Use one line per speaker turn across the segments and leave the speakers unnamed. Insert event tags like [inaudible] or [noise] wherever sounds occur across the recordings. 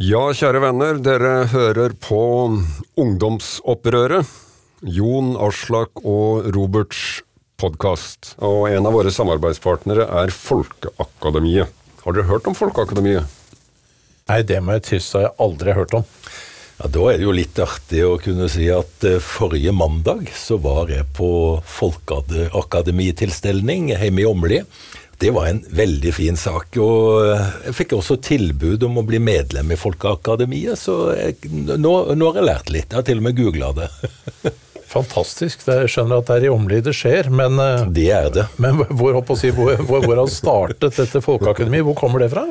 Ja, kjære venner, dere hører på Ungdomsopprøret. Jon Aslak og Roberts podkast. Og en av våre samarbeidspartnere er Folkeakademiet. Har dere hørt om Folkeakademiet?
Nei, det må jeg har jeg aldri hørt om.
Ja, Da er det jo litt artig å kunne si at eh, forrige mandag så var jeg på Folkeakademitilstelning hjemme i Åmli. Det var en veldig fin sak, og eh, jeg fikk også tilbud om å bli medlem i Folkeakademiet, så jeg, nå, nå har jeg lært litt. Jeg har til og med googla det. [laughs]
Fantastisk. Jeg skjønner at det er i Åmli det skjer, men, eh,
Det er det.
men hvor, si, hvor, hvor, hvor har startet dette folkeakademiet, hvor kommer det fra?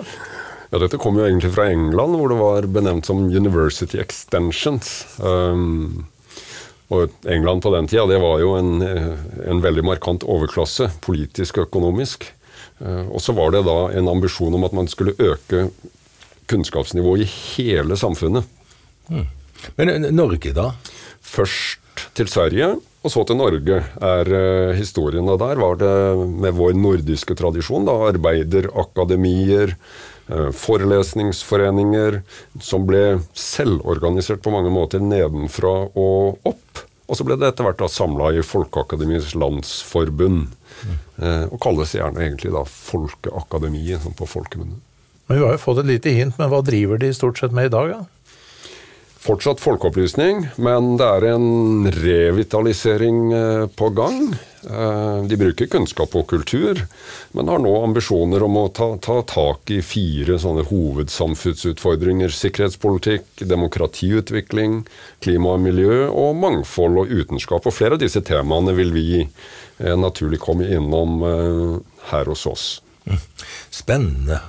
Ja, Dette kom jo egentlig fra England, hvor det var benevnt som University Extensions. Um, og England på den tida det var jo en, eh, en veldig markant overklasse, politisk og økonomisk. Eh, og så var det da en ambisjon om at man skulle øke kunnskapsnivået i hele samfunnet.
Men eh, Norge, da?
Først til Sverige, og så til Norge, er eh, historien. Og der var det med vår nordiske tradisjon, da, arbeiderakademier, forelesningsforeninger, som ble selvorganisert på mange måter nedenfra og opp. Og så ble det etter hvert samla i Folkeakademiets landsforbund. Eh, og kalles gjerne egentlig da Folkeakademiet, sånn på folkemunne.
Men Vi har jo fått et lite hint, men hva driver de stort sett med i dag? da?
Fortsatt folkeopplysning, men det er en revitalisering eh, på gang. Eh, De bruker kunnskap og kultur, men har nå ambisjoner om å ta, ta tak i fire sånne hovedsamfunnsutfordringer. Sikkerhetspolitikk, demokratiutvikling, klima og miljø og mangfold og utenskap. Og flere av disse temaene vil vi eh, naturlig komme innom her hos oss.
Spennende.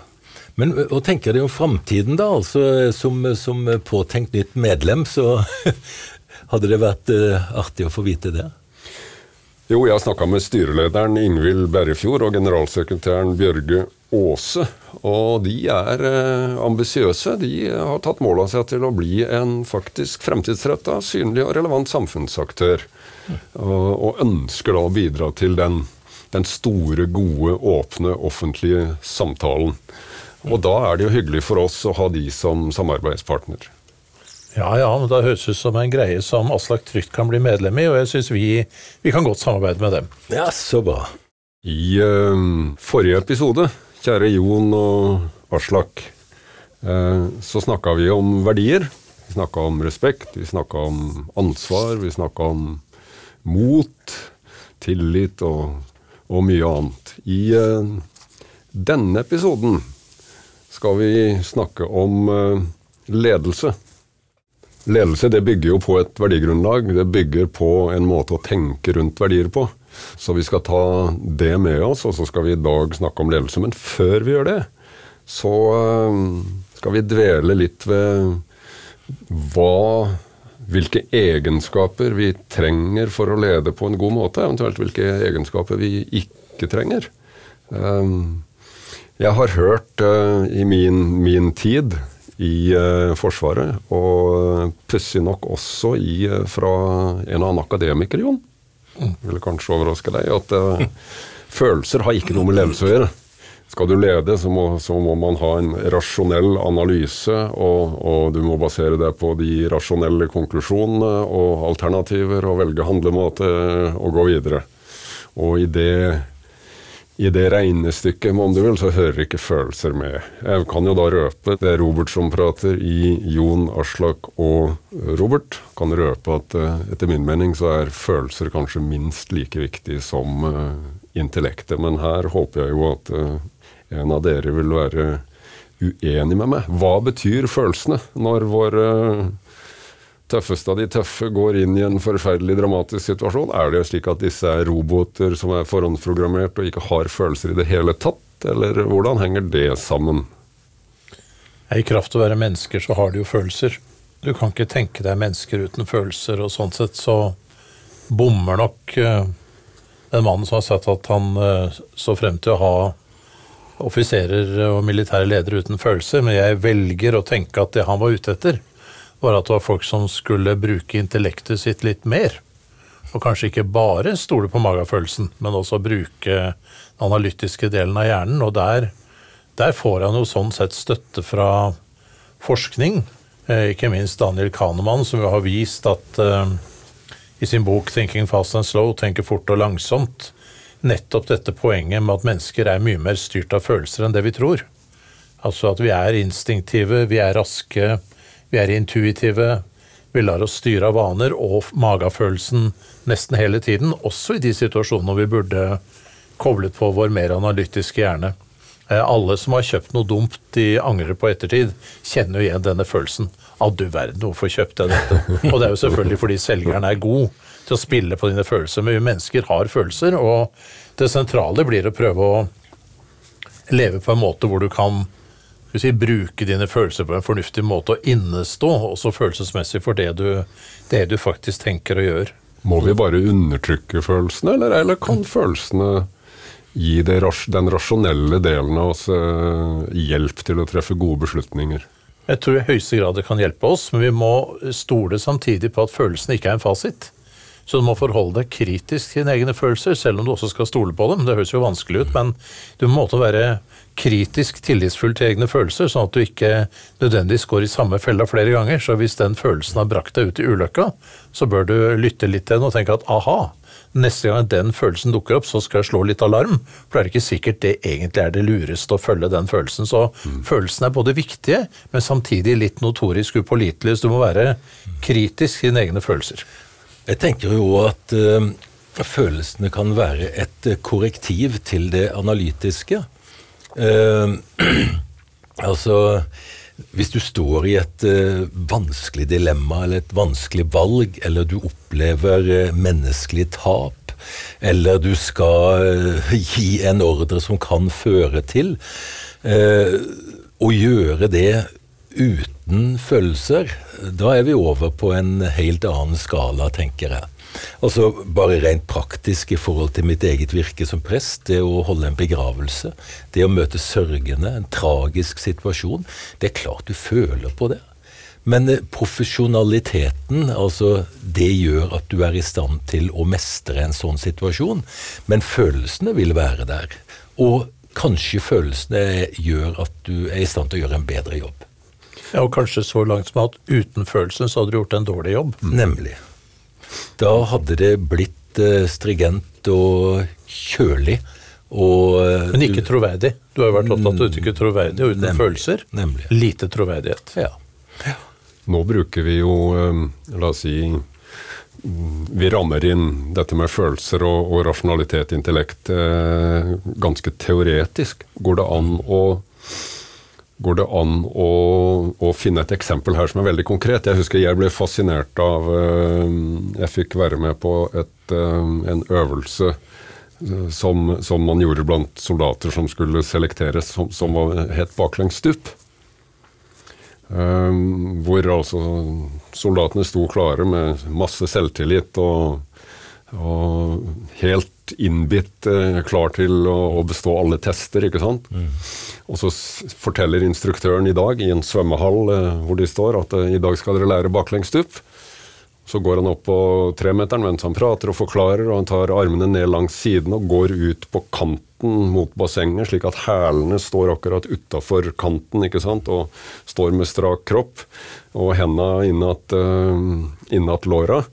Men hva tenker dere om framtiden, da? Altså, som, som påtenkt nytt medlem, så [laughs] hadde det vært artig å få vite det?
Jo, jeg har snakka med styrelederen Ingvild Berrefjord og generalsekretæren Bjørge Aase. Og de er eh, ambisiøse. De har tatt mål av seg til å bli en faktisk fremtidsretta, synlig og relevant samfunnsaktør. Og, og ønsker da å bidra til den, den store, gode, åpne, offentlige samtalen. Og da er det jo hyggelig for oss å ha de som samarbeidspartner.
Ja ja, men da høres ut som en greie som Aslak trygt kan bli medlem i, og jeg syns vi, vi kan godt samarbeide med dem.
Ja, så bra.
I uh, forrige episode, kjære Jon og Aslak, uh, så snakka vi om verdier. Vi snakka om respekt, vi snakka om ansvar, vi snakka om mot, tillit og, og mye annet. I uh, denne episoden skal vi snakke om eh, ledelse. Ledelse det bygger jo på et verdigrunnlag. Det bygger på en måte å tenke rundt verdier på. Så vi skal ta det med oss, og så skal vi i dag snakke om ledelse. Men før vi gjør det, så eh, skal vi dvele litt ved hva hvilke egenskaper vi trenger for å lede på en god måte, eventuelt hvilke egenskaper vi ikke trenger. Um, jeg har hørt uh, i min, min tid i uh, Forsvaret, og pussig nok også i, uh, fra en annen akademiker, Jon, vil kanskje overraske deg, at følelser har ikke noe med ledelse å gjøre. Skal du lede, så må, så må man ha en rasjonell analyse, og, og, du må basere deg på de rasjonelle konklusjonene og alternativer, og velge handlemåte og gå videre. Og i det, i det regnestykket, om du vil, så hører ikke følelser med. Jeg kan jo da røpe, det er Robert som prater i Jon, Aslak og Robert, kan røpe at uh, etter min mening så er følelser kanskje minst like viktig som uh, intellektet. Men her håper jeg jo at uh, en av dere vil være uenig med meg. Hva betyr følelsene når vår tøffeste av de tøffe går inn i en forferdelig dramatisk situasjon? Er det slik at disse er roboter som er forhåndsprogrammert og ikke har følelser i det hele tatt, eller hvordan henger det sammen?
I kraft av å være mennesker, så har de jo følelser. Du kan ikke tenke deg mennesker uten følelser, og sånn sett så bommer nok den mannen som har sagt at han uh, så frem til å ha offiserer og militære ledere uten følelser, men jeg velger å tenke at det han var ute etter, var at det var folk som skulle bruke intellektet sitt litt mer. Og kanskje ikke bare stole på magefølelsen, men også bruke den analytiske delen av hjernen. Og der, der får han jo sånn sett støtte fra forskning, eh, ikke minst Daniel Kahneman, som jo har vist at uh, i sin bok 'Thinking Fast and Slow', tenker fort og langsomt, nettopp dette poenget med at mennesker er mye mer styrt av følelser enn det vi tror. Altså at vi er instinktive, vi er raske, vi er intuitive. Vi lar oss styre av vaner og magefølelsen nesten hele tiden, også i de situasjonene vi burde koblet på vår mer analytiske hjerne. Eh, alle som har kjøpt noe dumt de angrer på ettertid, kjenner jo igjen denne følelsen. Å, du verden, hvorfor kjøpte jeg dette? Og det er jo selvfølgelig fordi selgeren er god til å spille på dine følelser. Men vi mennesker har følelser, og det sentrale blir å prøve å leve på en måte hvor du kan si, bruke dine følelser på en fornuftig måte og innestå også følelsesmessig for det du, det du faktisk tenker og gjør.
Må vi bare undertrykke følelsene, eller, eller kan følelsene gi det, den rasjonelle delen av oss eh, hjelp til å treffe gode beslutninger?
Jeg tror i høyeste grad det kan hjelpe oss, men vi må stole samtidig på at følelsene ikke er en fasit. Så du må forholde deg kritisk til dine egne følelser, selv om du også skal stole på dem. Det høres jo vanskelig ut, men du må være kritisk tillitsfull til egne følelser, sånn at du ikke nødvendigvis går i samme fella flere ganger. Så hvis den følelsen har brakt deg ut i ulykka, så bør du lytte litt til den og tenke at aha, neste gang den følelsen dukker opp, så skal jeg slå litt alarm. For det er ikke sikkert det egentlig er det lureste å følge den følelsen. Så mm. følelsene er både viktige, men samtidig litt notorisk upålitelige. Så du må være kritisk til dine egne følelser.
Jeg tenker jo at uh, følelsene kan være et korrektiv til det analytiske. Uh, [clears throat] altså hvis du står i et uh, vanskelig dilemma eller et vanskelig valg, eller du opplever uh, menneskelig tap, eller du skal [laughs] gi en ordre som kan føre til Å gjøre det uten følelser, da er vi over på en helt annen skala, tenker jeg. Altså Bare rent praktisk i forhold til mitt eget virke som prest, det å holde en begravelse, det å møte sørgende, en tragisk situasjon, det er klart du føler på det. Men eh, profesjonaliteten, altså det gjør at du er i stand til å mestre en sånn situasjon. Men følelsene vil være der. Og kanskje følelsene gjør at du er i stand til å gjøre en bedre jobb.
Ja, Og kanskje så langt som at uten følelsen så hadde du gjort en dårlig jobb.
Nemlig. Da hadde det blitt uh, strigent og kjølig. Og,
eh, Men ikke troverdig. Du har jo vært opptatt av å uttrykke troverdig og uten nemlig, følelser.
Nemlig.
Lite troverdighet.
Ja. ja.
Nå bruker vi jo, eh, la oss si vi rammer inn dette med følelser og, og rasjonalitet, intellekt, eh, ganske teoretisk. Går det an å Går det an å, å, finne et eksempel her som er veldig konkret? Jeg husker jeg ble fascinert av eh, Jeg fikk være med på et, eh, en øvelse eh, som, som, man gjorde blant soldater som skulle selekteres, som, som var, het baklengsstup. hvor altså soldatene sto klare med masse selvtillit og, og helt innbitt, eh, klar til å, bestå alle tester, ikke sant. Mm. Og så forteller instruktøren i dag, i en svømmehall eh, hvor de står, at eh, i dag skal dere lære baklengsstup. Så går han opp på tremeteren mens han prater og forklarer, og han tar armene ned langs siden og går ut på kanten mot bassenget, slik at hælene står akkurat utafor kanten ikke sant, og står med strak kropp. Og henda innat, uh, innat låra,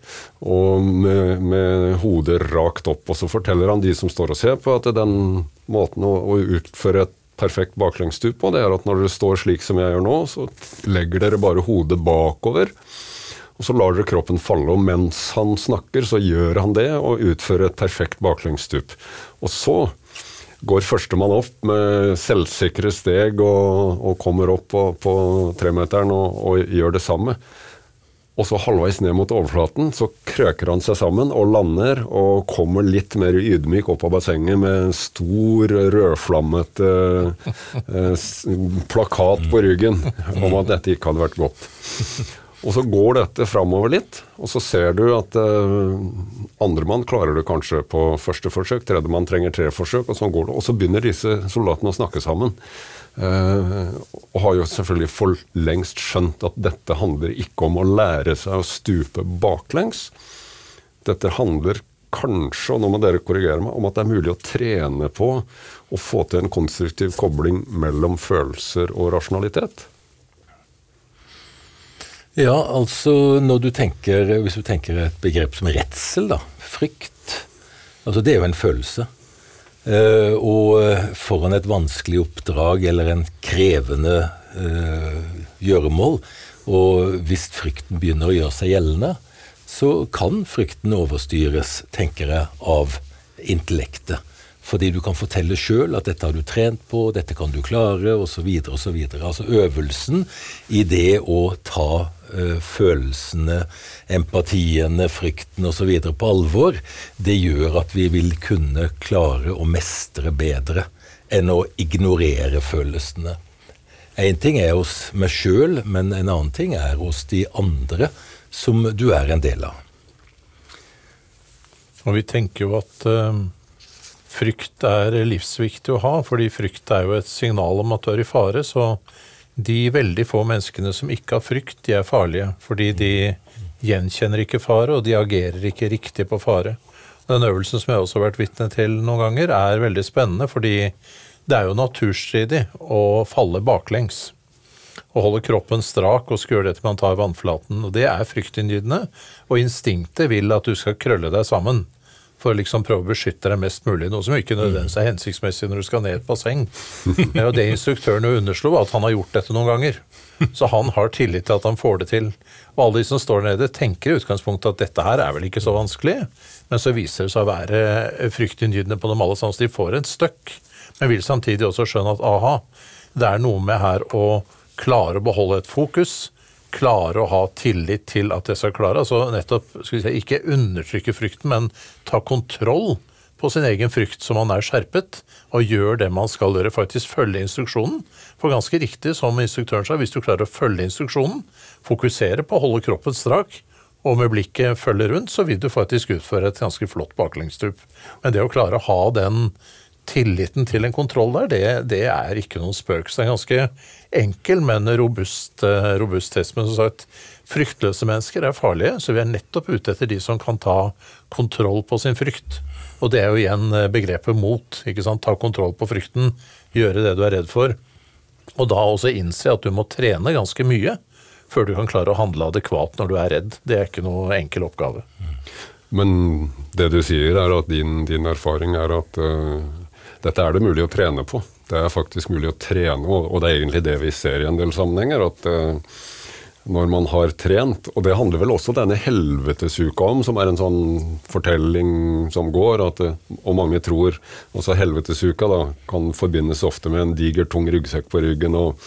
og med, med, hodet rakt opp. Og så forteller han de som står og ser på, at den måten å, å utføre et perfekt baklengsstup på, det er at når dere står slik som jeg gjør nå, så legger dere bare hodet bakover. Og så lar dere kroppen falle, og mens han snakker, så gjør han det og utfører et perfekt baklengsstup. Og så går førstemann opp med selvsikre steg og, og kommer opp på, på tremeteren og, og, gjør det samme. Og så halvveis ned mot overflaten så krøker han seg sammen og lander og kommer litt mer ydmyk opp av bassenget med stor, rødflammete eh, plakat på ryggen om at dette ikke hadde vært godt. Og så går dette framover litt, og så ser du at eh, andremann klarer det kanskje på første forsøk, tredjemann trenger tre forsøk, og sånn går det. Og så begynner disse soldatene å snakke sammen. Eh, og har jo selvfølgelig for lengst skjønt at dette handler ikke om å lære seg å stupe baklengs. Dette handler kanskje, og nå må dere korrigere meg, om at det er mulig å trene på å få til en konstruktiv kobling mellom følelser og rasjonalitet.
Ja, altså når du tenker, Hvis du tenker et begrep som redsel, da, frykt altså Det er jo en følelse. Uh, og foran et vanskelig oppdrag eller en krevende uh, gjøremål, og hvis frykten begynner å gjøre seg gjeldende, så kan frykten overstyres, tenker jeg, av intellektet. Fordi du kan fortelle sjøl at 'dette har du trent på, dette kan du klare', osv. osv. Altså øvelsen i det å ta følelsene, empatiene, frykten osv. på alvor, det gjør at vi vil kunne klare å mestre bedre enn å ignorere følelsene. Én ting er hos meg sjøl, men en annen ting er hos de andre som du er en del av.
Og vi tenker jo at uh, frykt er livsviktig å ha, fordi frykt er jo et signal om at du er i fare. Så de veldig få menneskene som ikke har frykt, de er farlige. Fordi de gjenkjenner ikke fare, og de agerer ikke riktig på fare. Den øvelsen som jeg også har vært vitne til noen ganger, er veldig spennende, fordi det er jo naturstridig å falle baklengs å holde kroppen strak og skule etter man tar vannflaten. og Det er fryktinngytende, og instinktet vil at du skal krølle deg sammen for å liksom prøve å beskytte deg mest mulig, noe som ikke nødvendigvis er hensiktsmessig når du skal ned et basseng. [laughs] Det instruktøren underslo, var at han har gjort dette noen ganger. Så han har tillit til at han får det til. Og alle de som står nede, tenker i utgangspunktet at dette her er vel ikke så vanskelig, men så viser det seg å være fryktinngytende på dem alle sammen. Så de får en støkk, men vil samtidig også skjønne at aha, det er noe med her å klare å beholde et fokus, klare å ha tillit til at det skal klare. Altså nettopp, si, ikke undertrykke frykten, men ta kontroll på sin egen frykt som man er skjerpet, og gjør det man skal gjøre. Faktisk følge instruksjonen. For ganske riktig, som instruktøren sa, hvis du klarer å følge instruksjonen, fokusere på å holde kroppen strak, og med blikket følge rundt, så vil du faktisk utføre et ganske flott baklengsstup. Men det å klare å ha den tilliten til en kontroll der, det, det er ikke noen spøk. Så det er ganske enkel, men robust, eh, robust test. Men som sagt, fryktløse mennesker er farlige, så vi er nettopp ute etter de som kan ta kontroll på sin frykt. Og det er jo igjen eh, begrepet mot. ikke sant? Ta kontroll på frykten, gjøre det du er redd for. Og da også innse at du må trene ganske mye før du kan klare å handle adekvat når du er redd. Det er ikke noe enkel oppgave.
Men det du sier, er at din, din erfaring er at uh, dette er det mulig å trene på. Det er faktisk mulig å trene, og det er egentlig det vi ser i en del sammenhenger. at uh, når man har trent, og det handler vel også denne helvetesuka om, som er en sånn fortelling som går, at, eh, og mange tror også helvetesuka da, kan forbindes ofte med en diger, tung ryggsekk på ryggen og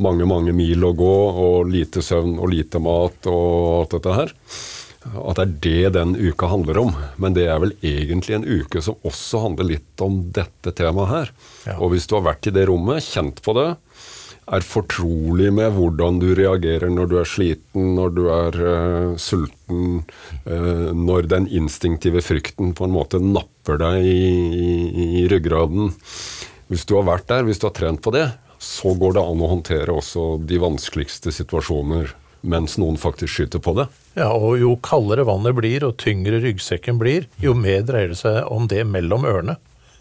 mange, mange mil å gå, og lite søvn og lite mat og alt dette her at det er det den uka handler om. Men det er vel egentlig en uke som også handler litt om dette temaet her. Ja. Og hvis du har vært i det rommet, kjent på det, er fortrolig med hvordan du reagerer når du er sliten, når du er uh, sulten, uh, når den instinktive frykten på en måte napper deg i, i, i ryggraden. Hvis du har vært der, hvis du har trent på det, så går det an å håndtere også de vanskeligste situasjoner mens noen faktisk skyter på det.
Ja, og Jo kaldere vannet blir og tyngre ryggsekken blir, jo mer dreier det seg om det mellom ørene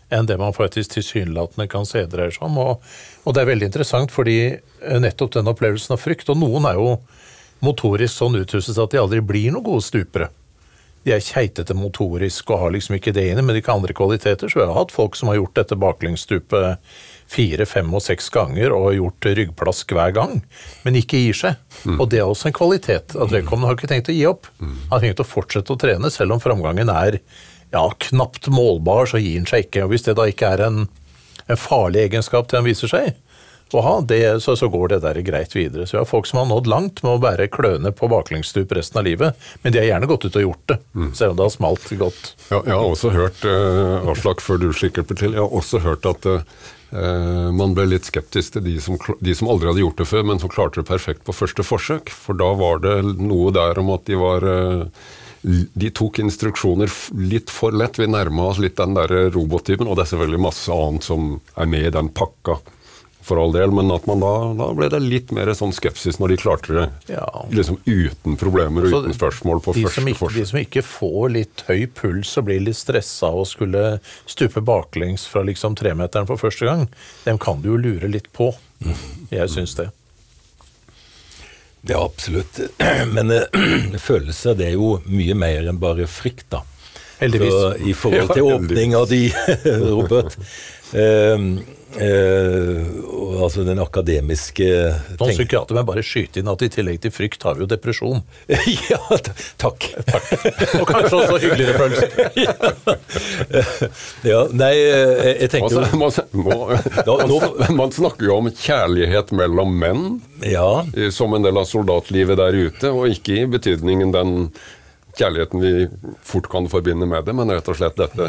enn det man faktisk tilsynelatende kan se dreier seg om. Og, og, det er veldig interessant, fordi eh, nettopp den opplevelsen av frykt Og noen er jo motorisk sånn utrustet at de aldri blir noen gode stupere. De er keitete motorisk og har liksom ikke det inne, men de ikke andre kvaliteter. Så vi har hatt folk som har gjort dette baklengsstupet fire, fem og seks ganger og gjort ryggplask hver gang, men ikke gir seg. Mm. Og det er også en kvalitet. At vedkommende har ikke tenkt å gi opp. Mm. Han har tenkt å fortsette å trene, selv om framgangen er ja, knapt målbar, så gir han seg ikke. Og Hvis det da ikke er en, en farlig egenskap til han viser seg, ha, det, så, så, går det der greit videre. Så vi har folk som har nådd langt med å bære kløne på baklengsstup resten av livet, men de har gjerne gått ut og gjort det, mm. selv om det har smalt godt.
Ja, jeg har også hørt, uh, Aslak, før du slikker til, jeg har også hørt at uh, Eh, man ble litt skeptisk til de som, de som, aldri hadde gjort det før, men som klarte det perfekt på første forsøk. For da var det noe der om at de var eh, De tok instruksjoner litt for lett. Vi nærma oss litt den der robottypen, og det er selvfølgelig masse annet som er med i den pakka for all del, men at man da, da ble det litt mer sånn skepsis når de klarte det ja. liksom uten problemer og uten spørsmål på første
forsøk. De som ikke får litt høy puls og blir litt stressa og skulle stupe baklengs fra liksom tremeteren for første gang, dem kan du jo lure litt på. Jeg syns det.
Ja, absolutt. [clears throat] Men eh, [clears throat] følelser det er jo mye mer enn bare frykt, da.
Heldigvis.
Så, I forhold til åpning av de, [laughs] Robert eh, eh, altså den akademiske
Noen psykiatere vil bare skyte inn at i tillegg til frykt har vi jo depresjon. [laughs]
ja, takk. takk.
Og kanskje også hyggeligere følelser. [laughs]
Ja, nei, eh, jeg tenker
Altså,
jo
man, må,
Da- nå-
man snakker jo om kjærlighet mellom menn
Ja,
eh, som en del av soldatlivet der ute, og ikke i betydningen den kjærligheten vi fort kan forbinde med det, men rett og slett dette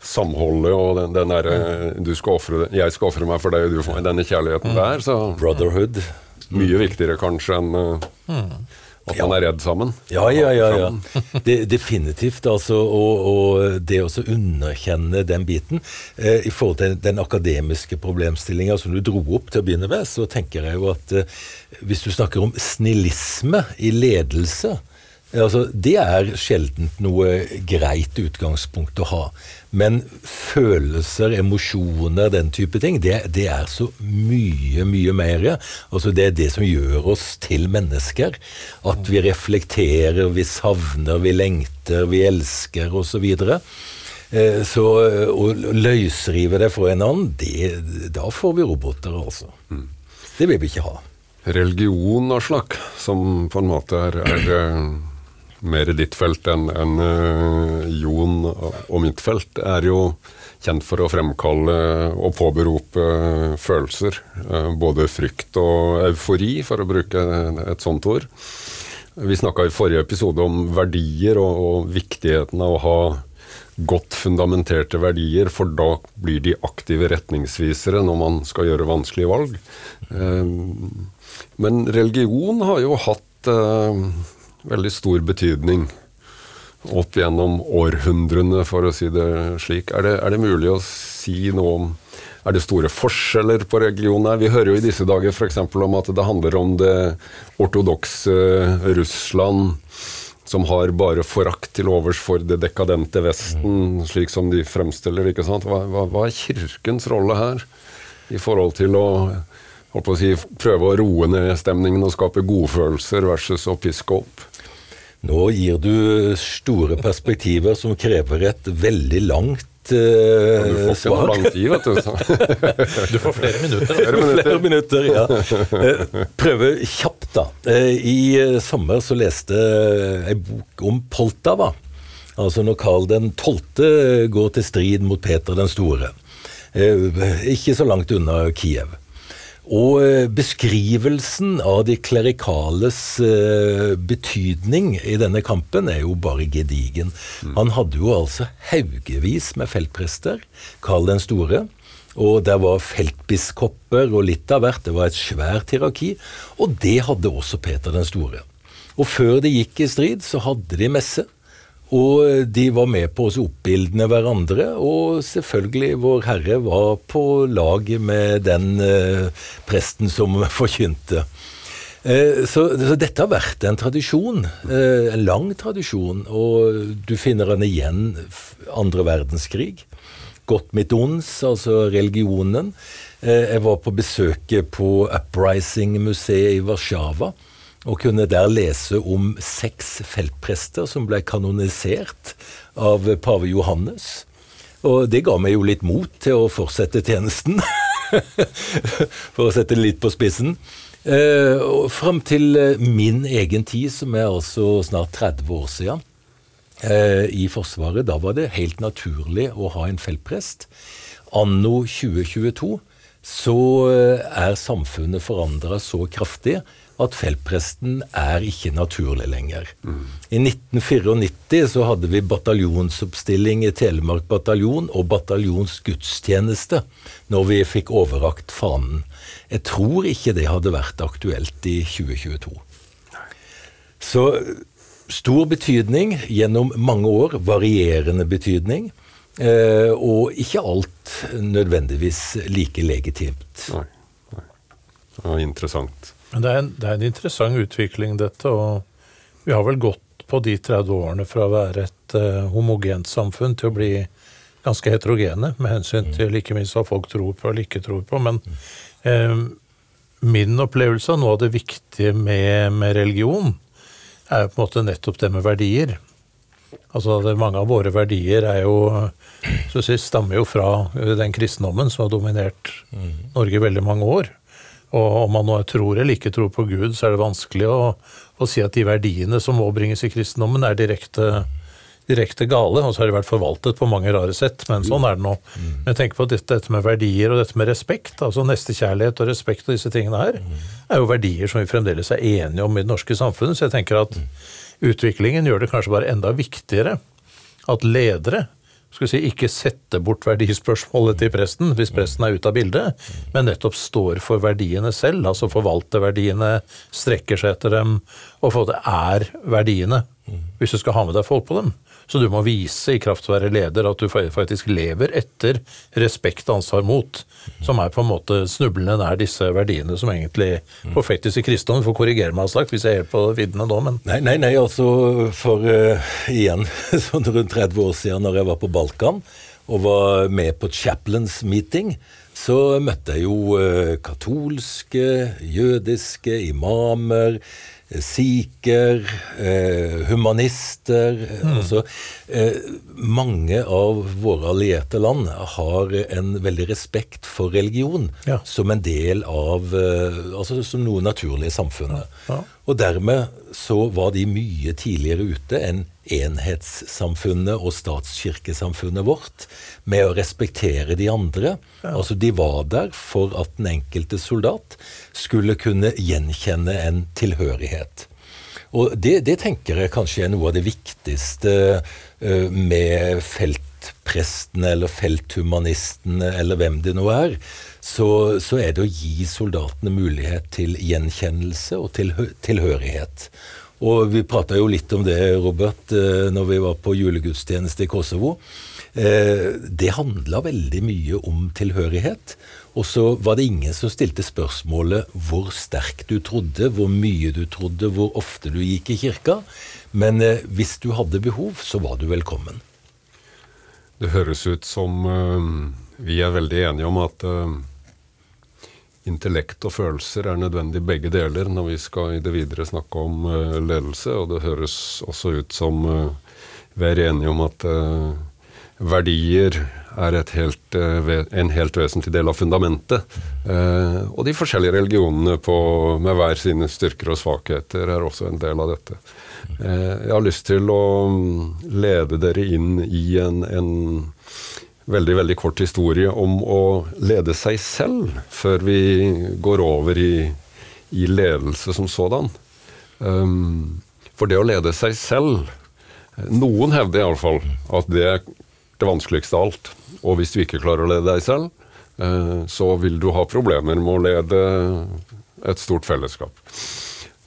samholdet og den, den derre du skal offre, Jeg skal ofre meg for deg, og du for meg. Denne kjærligheten der. Så
brotherhood.
mye viktigere kanskje enn eh, at man er redd sammen.
Ja, ja, ja. ja. [laughs] De, definitivt. altså, Og, og det å underkjenne den biten. Eh, I forhold til den akademiske problemstillinga som du dro opp til å begynne med, så tenker jeg jo at eh, hvis du snakker om snillisme i ledelse eh, altså, Det er sjeldent noe greit utgangspunkt å ha. Men følelser, emosjoner, den type ting, det, det er så mye, mye mer. Altså, det er det som gjør oss til mennesker. At vi reflekterer, vi savner, vi lengter, vi elsker osv. Eh, Så eh, å løsrive det fra en annen, det, da får vi roboter, altså. Det vil vi ikke ha.
Religion, og slakk, som på en måte er, er eh, mer ditt felt enn en, uh, Jon og mitt felt, er jo kjent for å fremkalle og påberope eh, følelser. eh, Både frykt og eufori, for å bruke et sånt ord. Vi snakka i forrige episode om verdier og, og viktigheten av å ha godt fundamenterte verdier, for da blir de aktive retningsvisere når man skal gjøre vanskelige valg. Eh, Men religion har jo hatt eh, veldig stor betydning opp gjennom århundrene, for å si det slik. Er det, er det mulig å si noe om er det store forskjeller på religion? Vi hører jo i disse dager f.eks. om at det handler om det ortodokse Russland, som har bare forakt til overs for det dekadente Vesten, slik som de fremstiller ikke sant? Hva, hva, hva er Kirkens rolle her i forhold til å, å si, prøve å roe ned stemningen og skape godfølelser versus å piske opp?
Nå gir du store perspektiver som krever et veldig langt
Du
eh,
får ikke
svar.
lang tid, vet du. [laughs]
Du får flere minutter.
Flere minutter.
Flere minutter, ja. Eh, Prøve kjapt, da. Eh, I sommer så leste jeg ei bok om Poltava. Altså når Karl den 12. går til strid mot Peter den store. Eh, Ikke så langt unna Kiev. Og eh, beskrivelsen av de klerikales eh, betydning i denne kampen er jo bare gedigen. Han hadde jo altså haugevis med feltprester, Karl den store. Og der var feltbiskoper og litt av hvert. Det var et svært hierarki. Og det hadde også Peter den store. Og før de gikk i strid, så hadde de messe. Og de var med på å oppildne hverandre, og selvfølgelig Vår Herre var på lag med den eh, presten som [laughs] forkynte. Eh, så, så dette har vært en tradisjon, eh, en lang tradisjon, og du finner den igjen andre verdenskrig. Godt mitt ons, altså religionen. Eh, jeg var på besøk på Uprising-museet i Warszawa. Og kunne der lese om seks feltprester som ble kanonisert av pave Johannes. Og det ga meg jo litt mot til å fortsette tjenesten. [laughs] For å sette det litt på spissen. Eh, og Fram til eh, min egen tid, som er altså snart 30 år siden, eh, i Forsvaret, da var det helt naturlig å ha en feltprest. Anno 2022 så er samfunnet forandra så kraftig at feltpresten er ikke naturlig lenger. I 1994 så hadde vi bataljonsoppstilling i Telemark bataljon og bataljonsgudstjeneste når vi fikk overrakt fanen. Jeg tror ikke det hadde vært aktuelt i 2022. Så stor betydning gjennom mange år, varierende betydning, eh, og ikke alt nødvendigvis like legitimt.
Nei. nei. Det var interessant.
Men det er, en, det er en interessant utvikling, dette. Og vi har vel gått på de 30 årene fra å være et uh, homogent samfunn til å bli ganske heterogene med hensyn til ikke minst hva folk tror på eller ikke tror på. Men eh, min opplevelse av noe av det viktige med, med religion, er på en måte nettopp det med verdier. Altså det, Mange av våre verdier er jo, så å si, stammer jo fra den kristendommen som har dominert Norge i veldig mange år. Og om man nå tror eller ikke tror på Gud, så er det vanskelig å, å si at de verdiene som må bringes i kristendommen, er direkte direkte gale, og så har de vært forvaltet på mange rare sett, men sånn er det nå. Men tenk på dette, dette med verdier og dette med respekt, altså nestekjærlighet og respekt og disse tingene her, er jo verdier som vi fremdeles er enige om i det norske samfunnet, så jeg tenker at utviklingen gjør det kanskje bare enda viktigere at ledere skal si, ikke sette bort verdispørsmålet til presten hvis presten er ute av bildet, men nettopp står for verdiene selv, altså forvalter verdiene, strekker seg etter dem, og for det er verdiene, hvis du skal ha med deg folk på dem. Så du må vise i kraft av å være leder at du faktisk lever etter respekt, og ansvar, mot, som er på en måte snublende nær disse verdiene som egentlig forfektes i kristendommen. får korrigere meg, sagt, hvis jeg er helt på viddene nå, men
Nei, nei, nei, altså for uh, igjen [laughs] sånn rundt 30 år siden når jeg var på Balkan og var med på Chaplains meeting, så møtte jeg jo uh, katolske, jødiske, imamer sikher, eh, humanister mm. altså, eh, Mange av våre allierte land har en veldig respekt for religion ja. som en del av eh, altså Som noe naturlig i samfunnet. Ja. Ja. Og dermed så var de mye tidligere ute enn enhetssamfunnet og statskirkesamfunnet vårt med å respektere de andre. Ja. Altså De var der for at den enkelte soldat skulle kunne gjenkjenne en tilhørighet. Og det, det tenker jeg kanskje er noe av det viktigste med med feltprestene eller felthumanistene eller hvem det nå er. Så, så, er det å gi soldatene mulighet til gjenkjennelse og tilhø tilhørighet. Og vi prata jo litt om det, Robert, uh, når vi var på julegudstjeneste i Kosovo. Uh, det handla veldig mye om tilhørighet. Og så var det ingen som stilte spørsmålet hvor sterk du trodde, hvor mye du trodde, hvor ofte du gikk i kirka. Men eh, hvis du hadde behov, så var du velkommen.
Det høres ut som uh, vi er veldig enige om at uh, intellekt og følelser er nødvendig begge deler når vi skal i det videre snakke om uh, ledelse. Og det høres også ut som vi er enige om at verdier er helt, en helt vesentlig del av fundamentet. Og de forskjellige religionene på, med hver sine styrker og svakheter er også en del av dette. Eh, jeg har lyst til å mm, lede dere inn i en, en veldig veldig kort historie om å lede seg selv, før vi går over i, i ledelse som sådan. Um, for det å lede seg selv Noen hevder iallfall at det er det vanskeligste av alt. Og hvis du ikke klarer å lede deg selv, eh, så vil du ha problemer med å lede et stort fellesskap.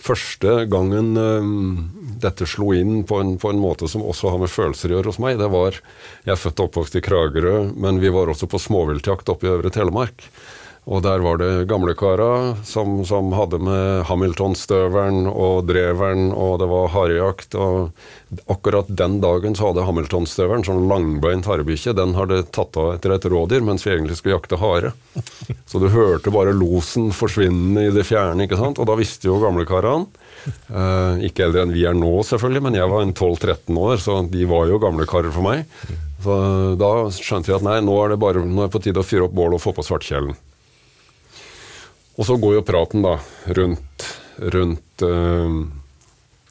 Første gangen eh, dette slo inn på en, på en, måte som også har med følelser å gjøre hos meg, det var Jeg er født og oppvokst i Kragerø, men vi var også på småviltjakt oppe i Øvre Telemark. Og der var det gamlekara som, som hadde med Hamilton-støveren og dreveren, og det var harejakt. Og akkurat den dagen så hadde Hamilton-støveren, sånn langbeint harebikkje, den hadde tatt av etter et rådyr mens vi egentlig skulle jakte hare. [laughs] Så du hørte bare losen forsvinne i det fjerne, ikke sant. Og da visste jo gamlekarene Ikke eldre enn vi er nå, selvfølgelig, men jeg var en 12-13 år, så de var jo gamle karer for meg. Så da skjønte vi at nei, nå er det bare nå er det på tide å fyre opp bålet og få på svartkjelen. Og så går jo praten da rundt, rundt uh,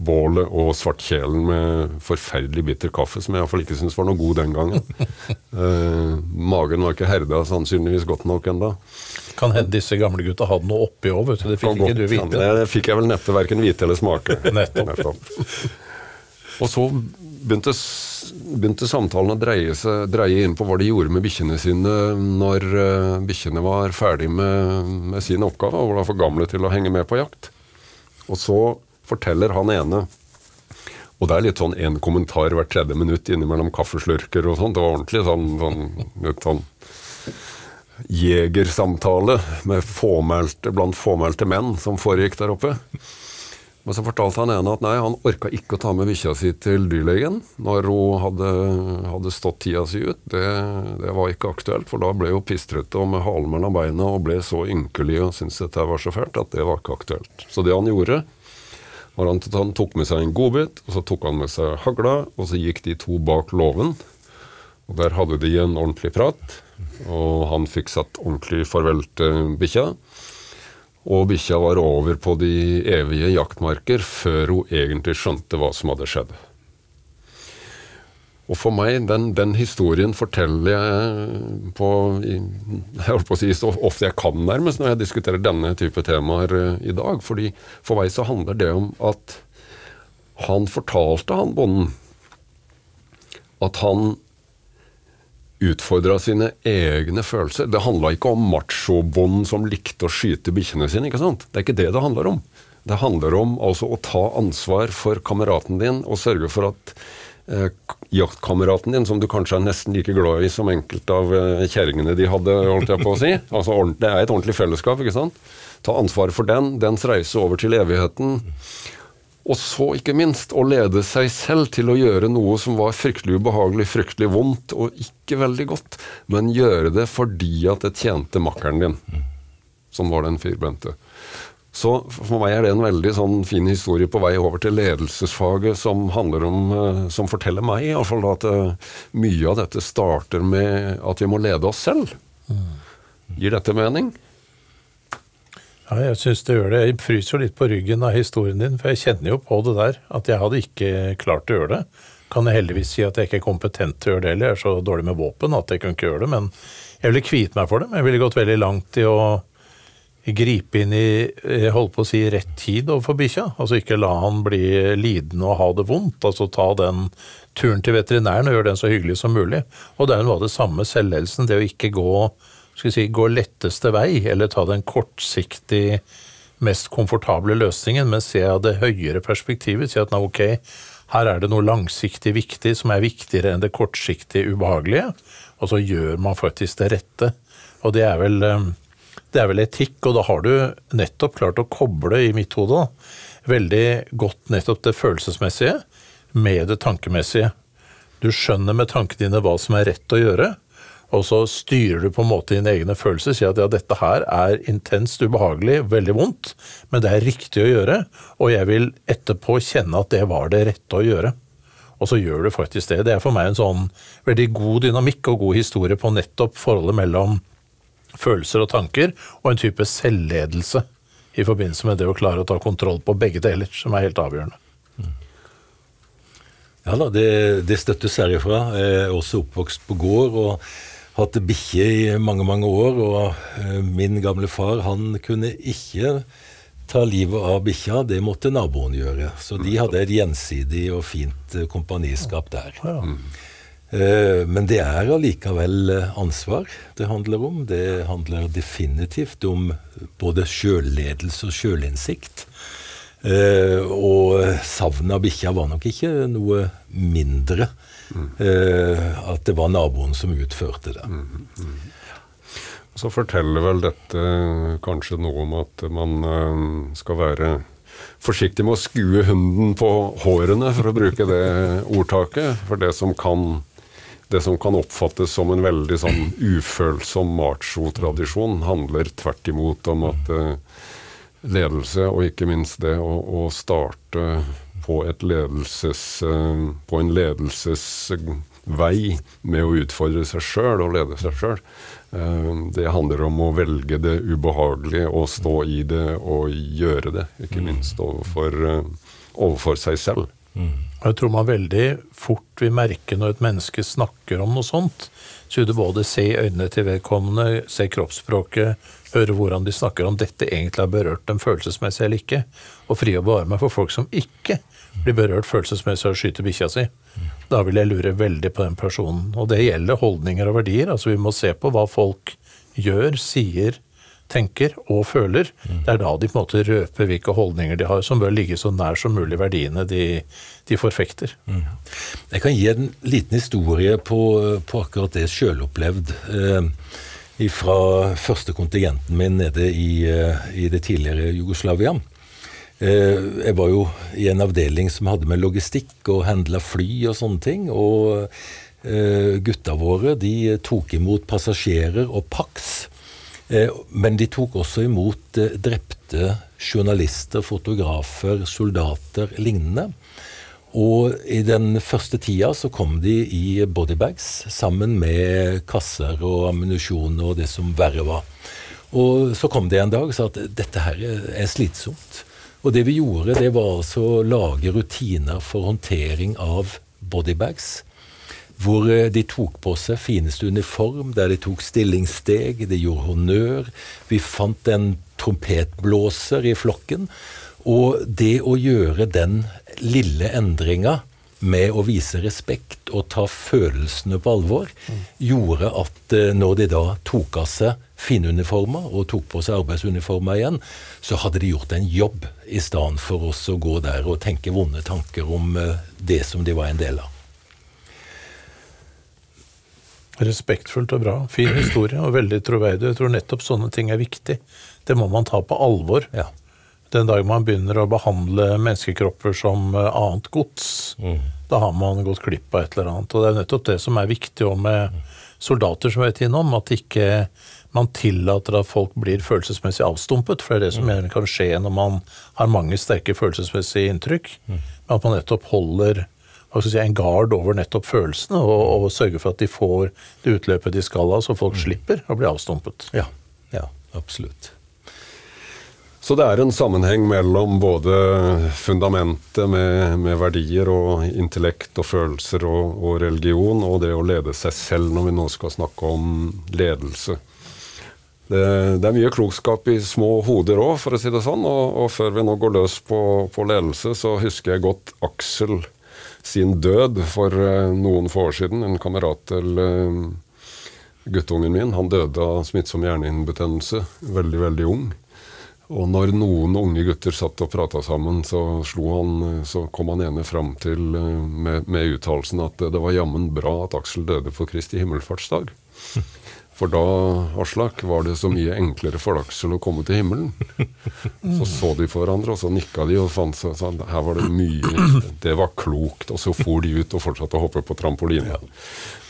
bålet og svartkjelen med forferdelig bitter kaffe, som jeg iallfall ikke syntes var noe god den gangen. [laughs] eh, magen var ikke herda sannsynligvis godt nok enda.
Kan hende disse gamle gutta hadde noe oppi òg, vet du. Det fikk ikke du vite.
Det, det fikk jeg vel neppe verken vite eller smake. [laughs]
Nettopp. Nettopp.
Og så begynte, begynte samtalen å dreie, seg, dreie, inn på hva de gjorde med bikkjene sine når uh, bikkjene var ferdig med, med, sin oppgave og var for gamle til å henge med på jakt. Og så forteller han ene og det er litt sånn én kommentar hvert tredje minutt innimellom kaffeslurker og sånt. Det var ordentlig sånn, sånn, sånn jegersamtale med fåmælte, blant fåmælte menn som foregikk der oppe. Og så fortalte han ene at nei, han orka ikke å ta med bikkja si til dyrlegen når hun hadde, hadde stått tida si ut. Det, det, var ikke aktuelt, for da ble hun pistrete og med halen mellom beina og ble så ynkelig og syntes dette var så fælt at det var ikke aktuelt. Så det han gjorde, at han tok med seg en godbit, og så tok han med seg hagla, og så gikk de to bak låven. Og der hadde de en ordentlig prat, og han fikk satt ordentlig farvel til bikkja. Og bikkja var over på de evige jaktmarker før hun egentlig skjønte hva som hadde skjedd. Og for meg, den, den historien forteller jeg på Jeg holdt på å si så ofte jeg kan, nærmest, når jeg diskuterer denne type temaer eh, i dag. fordi For meg så handler det om at han fortalte han bonden at han utfordra sine egne følelser. Det handla ikke om machobonden som likte å skyte bikkjene sine. ikke sant? Det er ikke det det handler om. Det handler om altså å ta ansvar for kameraten din og sørge for at eh, jaktkameraten din, som du kanskje er nesten like glad i som enkelte av eh, kjerringene de hadde, holdt jeg på å si. [laughs] Altså, Det er et ordentlig fellesskap, ikke sant. Ta ansvar for den, dens reise over til evigheten. Og så, ikke minst, å lede seg selv til å gjøre noe som var fryktelig ubehagelig, fryktelig vondt og ikke veldig godt, men gjøre det fordi at det tjente makkeren din, som var den firbente. Så for meg er det en veldig sånn fin historie på vei over til ledelsesfaget som handler om, eh, som forteller meg i at eh, mye av dette starter med at vi må lede oss selv. Gir dette mening?
Ja, jeg syns det gjør det. Jeg fryser litt på ryggen av historien din, for jeg kjenner jo på det der. At jeg hadde ikke klart å gjøre det. Kan jeg heldigvis si at jeg ikke er kompetent til å gjøre det eller Jeg er så dårlig med våpen at jeg kunne ikke gjøre det. Men jeg ville kviet meg for det. Men jeg ville gått veldig langt i å gripe inn i jeg holdt på å si, rett tid overfor bikkja. Altså ikke la han bli lidende og ha det vondt. Altså ta den turen til veterinæren og gjøre den så hyggelig som mulig. Og det er noe av det samme selvledelsen. Det å ikke gå si, gå letteste vei, eller ta den kortsiktig mest komfortable løsningen, men se av det høyere perspektivet. Si at nei, ok, her er det noe langsiktig viktig som er viktigere enn det kortsiktig ubehagelige, og så gjør man faktisk det rette. Og det er vel, eh, det er vel etikk, og da har du nettopp klart å koble i mitt hode veldig godt nettopp det følelsesmessige med det tankemessige. Du skjønner med tankene dine hva som er rett å gjøre, og så styrer du på en måte dine egne følelser. Sier at ja, dette her er intenst ubehagelig, veldig vondt, men det er riktig å gjøre. Og jeg vil etterpå kjenne at det var det rette å gjøre. Og så gjør du faktisk det. Det er for meg en sånn veldig god dynamikk og god historie på nettopp forholdet mellom følelser og tanker, og en type selvledelse i forbindelse med det å klare å ta kontroll på begge deler, som er helt avgjørende.
Ja da, det, det støttes herifra. Jeg er også oppvokst på gård. og hatt bikkje i mange, mange år, og eh, min gamle far han kunne ikke ta livet av bikkja, det måtte naboen gjøre. Så de hadde et gjensidig og fint eh, kompaniskap der. Mm. Eh, men det er allikevel ansvar det handler om. Det handler definitivt om både sjølledelse og sjølinnsikt. Og savnet av bikkja var nok ikke noe mindre Mm. at det var naboen som utførte det. Mm, mm.
Så forteller vel dette kanskje noe om at man eh, skal være forsiktig med å skue hunden på hårene, for å bruke det ordtaket. For det som kan, det som kan oppfattes som en veldig sånn ufølsom macho-tradisjon, handler tvert imot om at uh, ledelse, og ikke minst det å, å starte på, ledelses, eh, på en ledelsesvei med å utfordre seg sjøl og lede seg sjøl. Eh, det handler om å velge det ubehagelige og stå i det og gjøre det, ikke mm. minst overfor, eh, overfor seg selv.
Mm. Jeg tror man veldig fort vil merke når et menneske snakker om noe sånt. Så vil du både se i øynene til vedkommende, se kroppsspråket, høre hvordan de snakker om dette egentlig har berørt dem følelsesmessig eller ikke. Og fri å bevare meg for folk som ikke blir berørt følelsesmessig av å skyte bikkja si. Da vil jeg lure veldig på den personen. Og det gjelder holdninger og verdier. Altså Vi må se på hva folk gjør, sier, tenker og føler. Det er da de på en måte røper hvilke holdninger de har, som bør ligge så nær som mulig verdiene de, de forfekter. Mm.
Jeg kan gi en liten historie på, på akkurat det sjølopplevd. Eh, fra første kontingenten min nede i, eh, i det tidligere Jugoslavia. Eh, jeg var jo i en avdeling som hadde med logistikk og handla fly og sånne ting. Og eh, gutta våre de tok imot passasjerer og Pax. Eh, men de tok også imot drepte journalister, fotografer, soldater, lignende. Og i den første tida så kom de i bodybags sammen med kasser og ammunisjon og det som verre var. Og så kom de en dag og sa at dette her er slitsomt. Og det vi gjorde, det var altså å lage rutiner for håndtering av bodybags. Hvor eh, de tok på seg fineste uniform, der de tok stillingssteg, de gjorde honnør. Vi fant en trompetblåser i flokken. Og det å gjøre den lille endringa med å vise respekt og ta følelsene på alvor, gjorde at eh, når de da tok av seg finuniformer og tok på seg arbeidsuniformer igjen, så hadde de gjort en jobb i stedet for oss å gå der og tenke vonde tanker om eh, det som de var en del av.
Respektfullt og bra. Fin historie og veldig troverdig. Jeg tror nettopp sånne ting er viktig. Det må man ta på alvor. Ja. Den dag man begynner å behandle menneskekropper som eh, annet gods, mm. da har man gått glipp av et eller annet. Og det er nettopp det som er viktig med soldater, som vi vet innom, at ikke man tillater at folk blir følelsesmessig avstumpet. For det er det som mm. kan skje når man har mange sterke følelsesmessige inntrykk. Mm. At man nettopp holder si, en gard over nettopp følelsene, og, og, sørge for at de får det utløpet de skal ha, så folk mm. slipper å bli avstumpet.
Ja, ja absolutt.
Så det er en sammenheng mellom både fundamentet med, med verdier og intellekt og følelser og, og, religion, og det å lede seg selv når vi nå skal snakke om ledelse. Det, det er mye klokskap i små hoder òg, for å si det sånn. Og, og, før vi nå går løs på, på, ledelse, så husker jeg godt Aksel sin død for uh, noen få år siden. En kamerat til uh, guttungen min. Han døde av smittsom hjernehinnebetennelse veldig, veldig ung. Og når noen unge gutter satt og prata sammen, så, han, så, kom han ene fram til med, med uttalelsen at det var jammen bra at Aksel døde på Kristi himmelfartsdag. [laughs] For da, Aslak, var det så mye enklere for Aksel å komme til himmelen. [laughs] Så så de på hverandre, og så nikka de og fant seg sånn Her var det mye Det var klokt. Og så for de ut og fortsatte å hoppe på trampoline.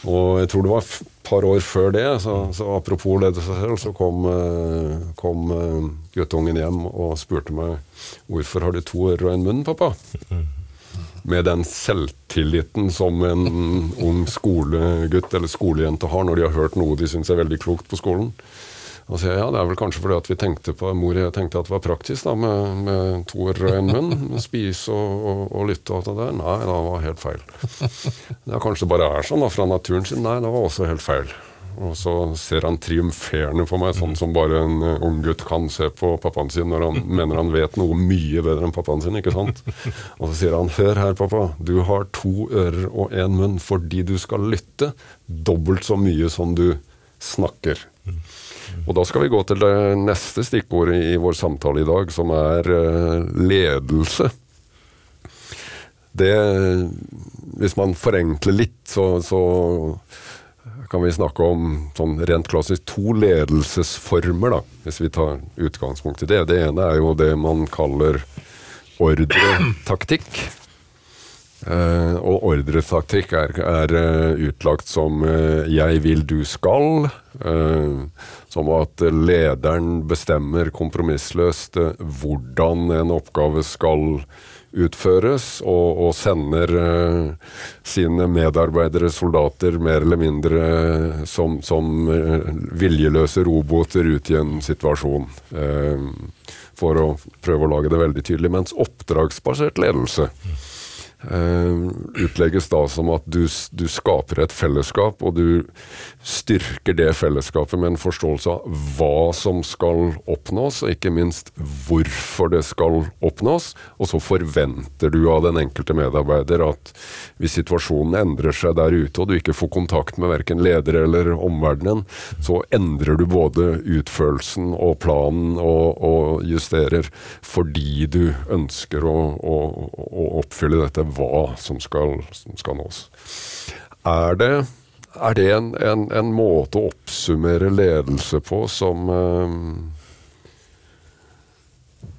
Og jeg tror det var et par år før det, så, så apropos lede seg selv, så kom, eh, kom eh, guttungen hjem og spurte meg hvorfor har du to ører og en munn, pappa? [laughs] med den selvtilliten som en ung skolegutt eller skolejente har når de har hørt noe de syns er veldig klokt på skolen. Sier ja, Det er vel kanskje fordi at vi tenkte på mor tenkte at det var praktisk da, med, med to og en munn. Spise og, og, og, lytte og alt det der. Nei, det var helt feil. Det er kanskje bare er sånn da, fra naturen sin. Nei, det var også helt feil. Og så ser han triumferende for meg, sånn som bare en uh, ung gutt kan se på pappaen sin når han mener han vet noe mye bedre enn pappaen sin. ikke sant? [laughs] Og så sier han 'Hør her, pappa. Du har to ører og én munn fordi du skal lytte dobbelt så mye som du snakker'. Og da skal vi gå til det neste stikkordet i vår samtale i dag, som er uh, ledelse. Det Hvis man forenkler litt, så, så kan vi snakke om sånn rent klassisk to ledelsesformer, da, hvis vi tar utgangspunkt i det. Det ene er jo det man kaller ordretaktikk. Eh, og ordretaktikk er, er uh, utlagt som uh, 'jeg vil, du skal'. Uh, som at lederen bestemmer kompromissløst hvordan en oppgave skal utføres, og, og sender uh, sine medarbeidere, soldater, mer eller mindre uh, som, som uh, viljeløse roboter ut i en situasjon. for å prøve å lage det veldig tydelig. Mens oppdragsbasert ledelse Uh, utlegges da som at du, du, skaper et fellesskap, og du styrker det fellesskapet med en forståelse av hva som skal oppnås, og ikke minst hvorfor det skal oppnås. Og så forventer du av den enkelte medarbeider at hvis situasjonen endrer seg der ute, og du ikke får kontakt med verken leder eller omverdenen, så endrer du både utførelsen og planen og, og justerer fordi du ønsker å, å, å oppfylle dette hva som skal, som skal nås. Er det, er det en, en, en, måte å oppsummere ledelse på som, eh,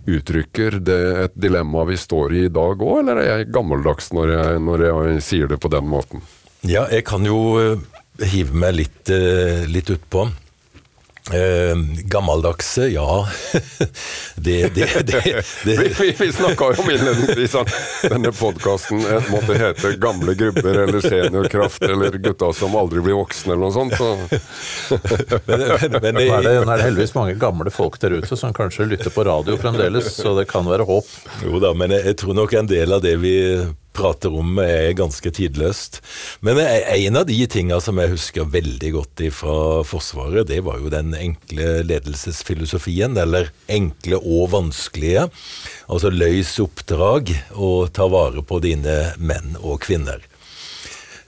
uttrykker det et dilemma vi står i i dag òg, eller er jeg gammeldags når jeg, når jeg sier det på den måten?
Ja, jeg kan jo eh, hive meg litt, uh, litt utpå. Eh, gammeldagse, ja. [laughs] det, det, det,
det. [laughs] Vi, vi, vi snakka jo om innledningsvis at denne podkasten måtte hete 'Gamle grubber' eller 'Seniorkraft' eller 'Gutta som aldri blir voksne' eller noe sånt. Så. [laughs]
men, men, men er det, er heldigvis mange gamle folk der ute som kanskje lytter på radio fremdeles, så det kan være håp.
Jo da, men jeg, jeg tror nok en del av det vi prater om, er ganske tidløst. Men en av de tinga som jeg husker veldig godt fra Forsvaret, det var jo den enkle ledelsesfilosofien, eller enkle og vanskelige. Altså løs oppdrag og ta vare på dine menn og kvinner.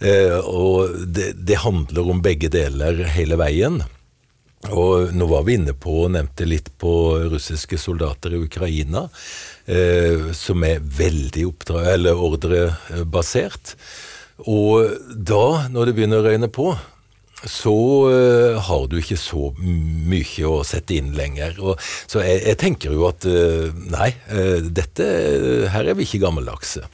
Eh, og det, det handler om begge deler hele veien. Og nå var vi inne på og nevnte litt på russiske soldater i Ukraina, som er veldig oppdra eller ordrebasert. Og da, når det begynner å røyne på, så uh, har du ikke så mye å sette inn lenger. Og, så jeg, jeg, tenker jo at uh, nei, uh, dette, her er vi ikke gammeldagse.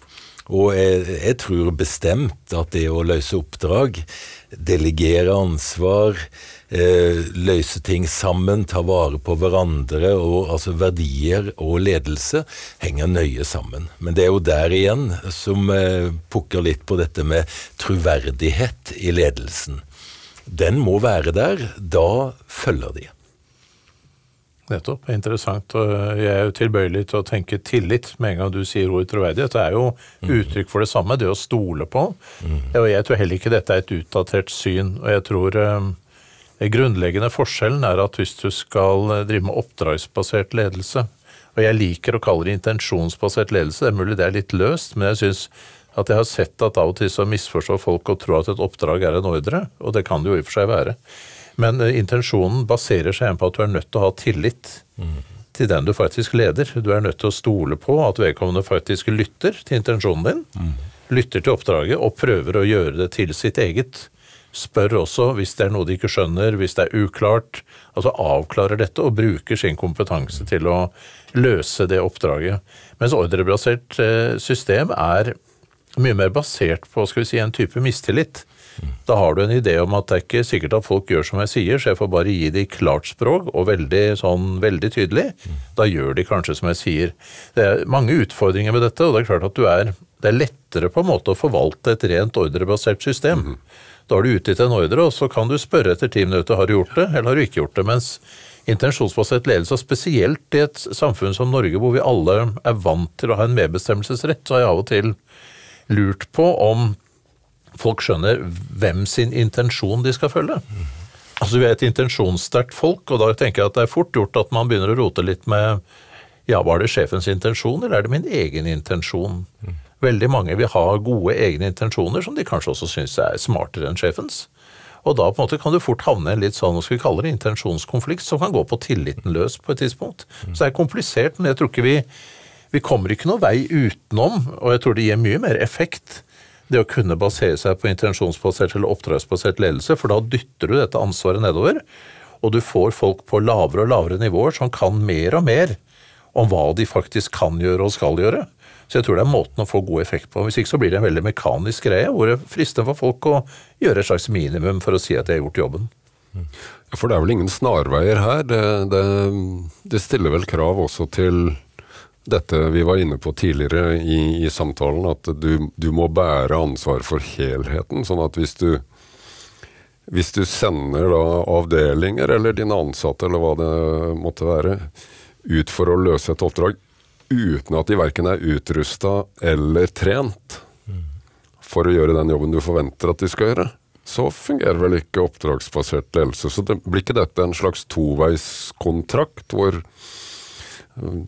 Og jeg, jeg tror bestemt at det å løse oppdrag, delegere ansvar, eh, løse ting sammen, ta vare på hverandre. og altså Verdier og ledelse henger nøye sammen. Men det er jo der igjen som eh, pukker litt på dette med troverdighet i ledelsen. Den må være der. Da følger de.
Nettopp. Interessant. og Jeg er jo tilbøyelig til å tenke tillit med en gang du sier ordet troverdighet. Det er jo mm. uttrykk for det samme, det å stole på. Mm. Og jeg tror heller ikke dette er et utdatert syn. Og jeg tror den grunnleggende forskjellen er at hvis du skal eh, drive med oppdragsbasert ledelse, og jeg liker å kalle det intensjonsbasert ledelse, det er mulig det er litt løst, men jeg syns at jeg har sett at av og til så misforstår folk og tror at et oppdrag er en ordre, og det kan det jo i og for seg være. Men eh, intensjonen baserer seg på at du er nødt til å ha tillit mm. til den du faktisk leder. Du er nødt til å stole på at vedkommende faktisk lytter til intensjonen din, mm. lytter til oppdraget og prøver å gjøre det til sitt eget spør også hvis det er noe de ikke skjønner, hvis det er uklart. Altså avklarer dette og bruker sin kompetanse til å løse det oppdraget. Mens ordrebasert eh, system er mye mer basert på skal vi si, en type mistillit. Da har du en idé om at det er ikke sikkert at folk gjør som jeg sier, så jeg får bare gi dem klart språk og veldig, sånn, veldig tydelig. Da gjør de kanskje som jeg sier. Det er mange utfordringer med dette, og det er klart at er, det er lettere på en måte å forvalte et rent ordrebasert system. Mm. Da har du utgitt en ordre, og så kan du spørre etter ti minutter har du gjort det, eller har du ikke gjort det. Mens intensjonsbasert ledelse, og spesielt i et samfunn som Norge hvor vi alle er vant til å ha en medbestemmelsesrett, så har jeg av og til lurt på om folk skjønner hvem sin intensjon de skal følge. Altså Vi er et intensjonssterkt folk, og da tenker jeg at det er fort gjort at man begynner å rote litt med ja, var det sjefens intensjon, eller er det min egen intensjon? Veldig mange vil ha gode egne intensjoner som de kanskje også syns er smartere enn sjefens. Og da på en måte kan du fort havne i en litt sånn, hva skal vi kalle det, intensjonskonflikt som kan gå på tilliten løs på et tidspunkt. Så det er komplisert, men jeg tror ikke vi vi kommer ikke noen vei utenom, og jeg tror det gir mye mer effekt det å kunne basere seg på intensjonsbasert eller oppdragsbasert ledelse, for da dytter du dette ansvaret nedover, og du får folk på lavere og lavere nivåer som kan mer og mer om hva de faktisk kan gjøre og skal gjøre. Så jeg tror det er måten å få god effekt på. Hvis ikke så blir det en veldig mekanisk greie, hvor det frister for folk å gjøre et slags minimum for å si at de har gjort jobben.
For det er vel ingen snarveier her. Det, det, det stiller vel krav også til dette vi var inne på tidligere i, i samtalen, at du, du, må bære ansvar for helheten. Sånn at hvis du, hvis du sender avdelinger eller dine ansatte eller hva det måtte være, ut for å løse et oppdrag uten at de verken er utrusta eller trent for å gjøre den jobben du forventer at de skal gjøre, så fungerer vel ikke oppdragsbasert ledelse. Så det, blir ikke dette en slags toveiskontrakt hvor øh,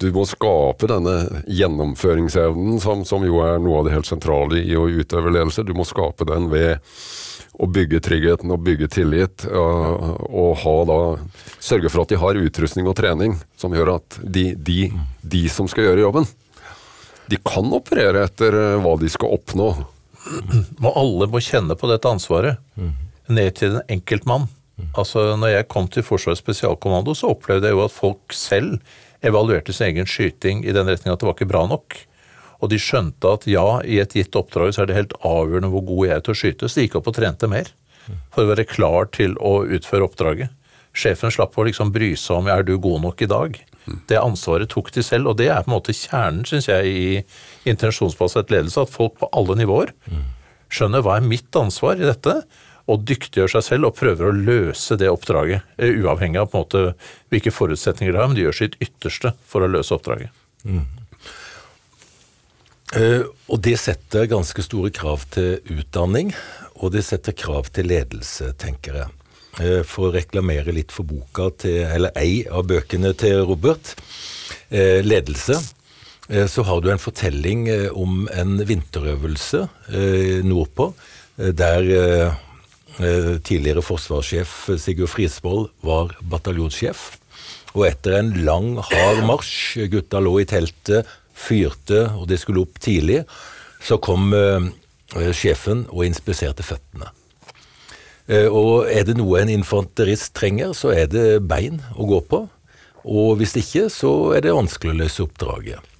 du må skape denne gjennomføringsevnen, som, som, jo er noe av det helt sentrale i å utøve ledelse. Du må skape den ved å bygge tryggheten og bygge tillit, og, og ha da sørge for at de har utrustning og trening som gjør at de, de, de som skal gjøre jobben, de kan operere etter eh, hva de skal oppnå.
Og alle må kjenne på dette ansvaret, ned til en enkeltmann. Altså, når jeg kom til Forsvarets spesialkommando, så opplevde jeg jo at folk selv evaluerte sin egen skyting i den retning at det var ikke bra nok. Og de skjønte at ja, i et gitt oppdrag så er det helt avgjørende hvor god jeg er til å skyte, så de gikk opp og trente mer. For å være klar til å utføre oppdraget. Sjefen slapp å liksom bry seg om er du god nok i dag. Det ansvaret tok de selv, og det er på en måte kjernen, synes jeg, i intensjonsbasert ledelse. At folk på alle nivåer skjønner hva er mitt ansvar i dette, og dyktiggjør seg selv og prøver å løse det oppdraget. eh, Uavhengig av på en måte hvilke forutsetninger de har, men de gjør sitt ytterste for å løse oppdraget.
Eh, og det setter ganske store krav til utdanning, og det setter krav til ledelse, tenker jeg. Eh, for å reklamere litt for boka til, eller ei av bøkene til Robert, eh, 'Ledelse', eh, så har du en fortelling eh, om en vinterøvelse eh, nordpå, eh, der eh, eh, tidligere forsvarssjef Sigurd Frisvold var bataljonssjef. Og etter en lang, hard marsj, gutta lå i teltet, fyrte, og de skulle opp tidlig, så kom eh, eh, sjefen og inspiserte føttene. Eh, og er det noe en infanterist trenger, så er det bein å gå på. Og hvis ikke, så er det vanskelig å løse oppdraget.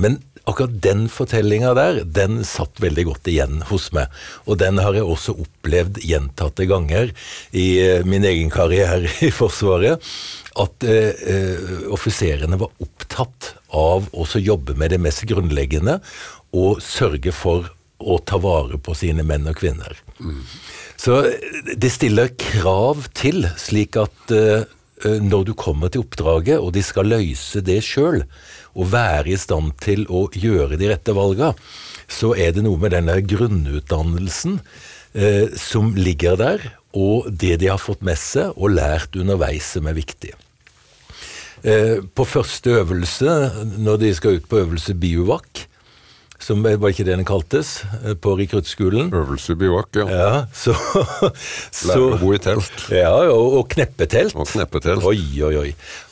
Men akkurat den fortellinga der, den satt veldig godt igjen hos meg. Og den har jeg også opplevd gjentatte ganger i eh, min egen karriere [laughs] i Forsvaret. At eh, eh, offiserene var opptatt av å jobbe med det mest grunnleggende, og sørge for å ta vare på sine menn og kvinner. Så eh, det stiller krav til, slik at eh, når du kommer til oppdraget, og de skal løse det sjøl, og være i stand til å gjøre de rette valga, så er det noe med den grunnutdannelsen eh, som ligger der, og det de har fått med seg og lært underveis som er viktig. Eh, på første øvelse, når de skal ut på øvelse biuvak, som var ikke det den kaltes, eh, på rekruttskolen,
Øvelse i ja.
ja, så, [laughs] så
Lære å bo i telt
ja, og, og kneppetelt.
og kneppetelt.
Oi, oi, oi.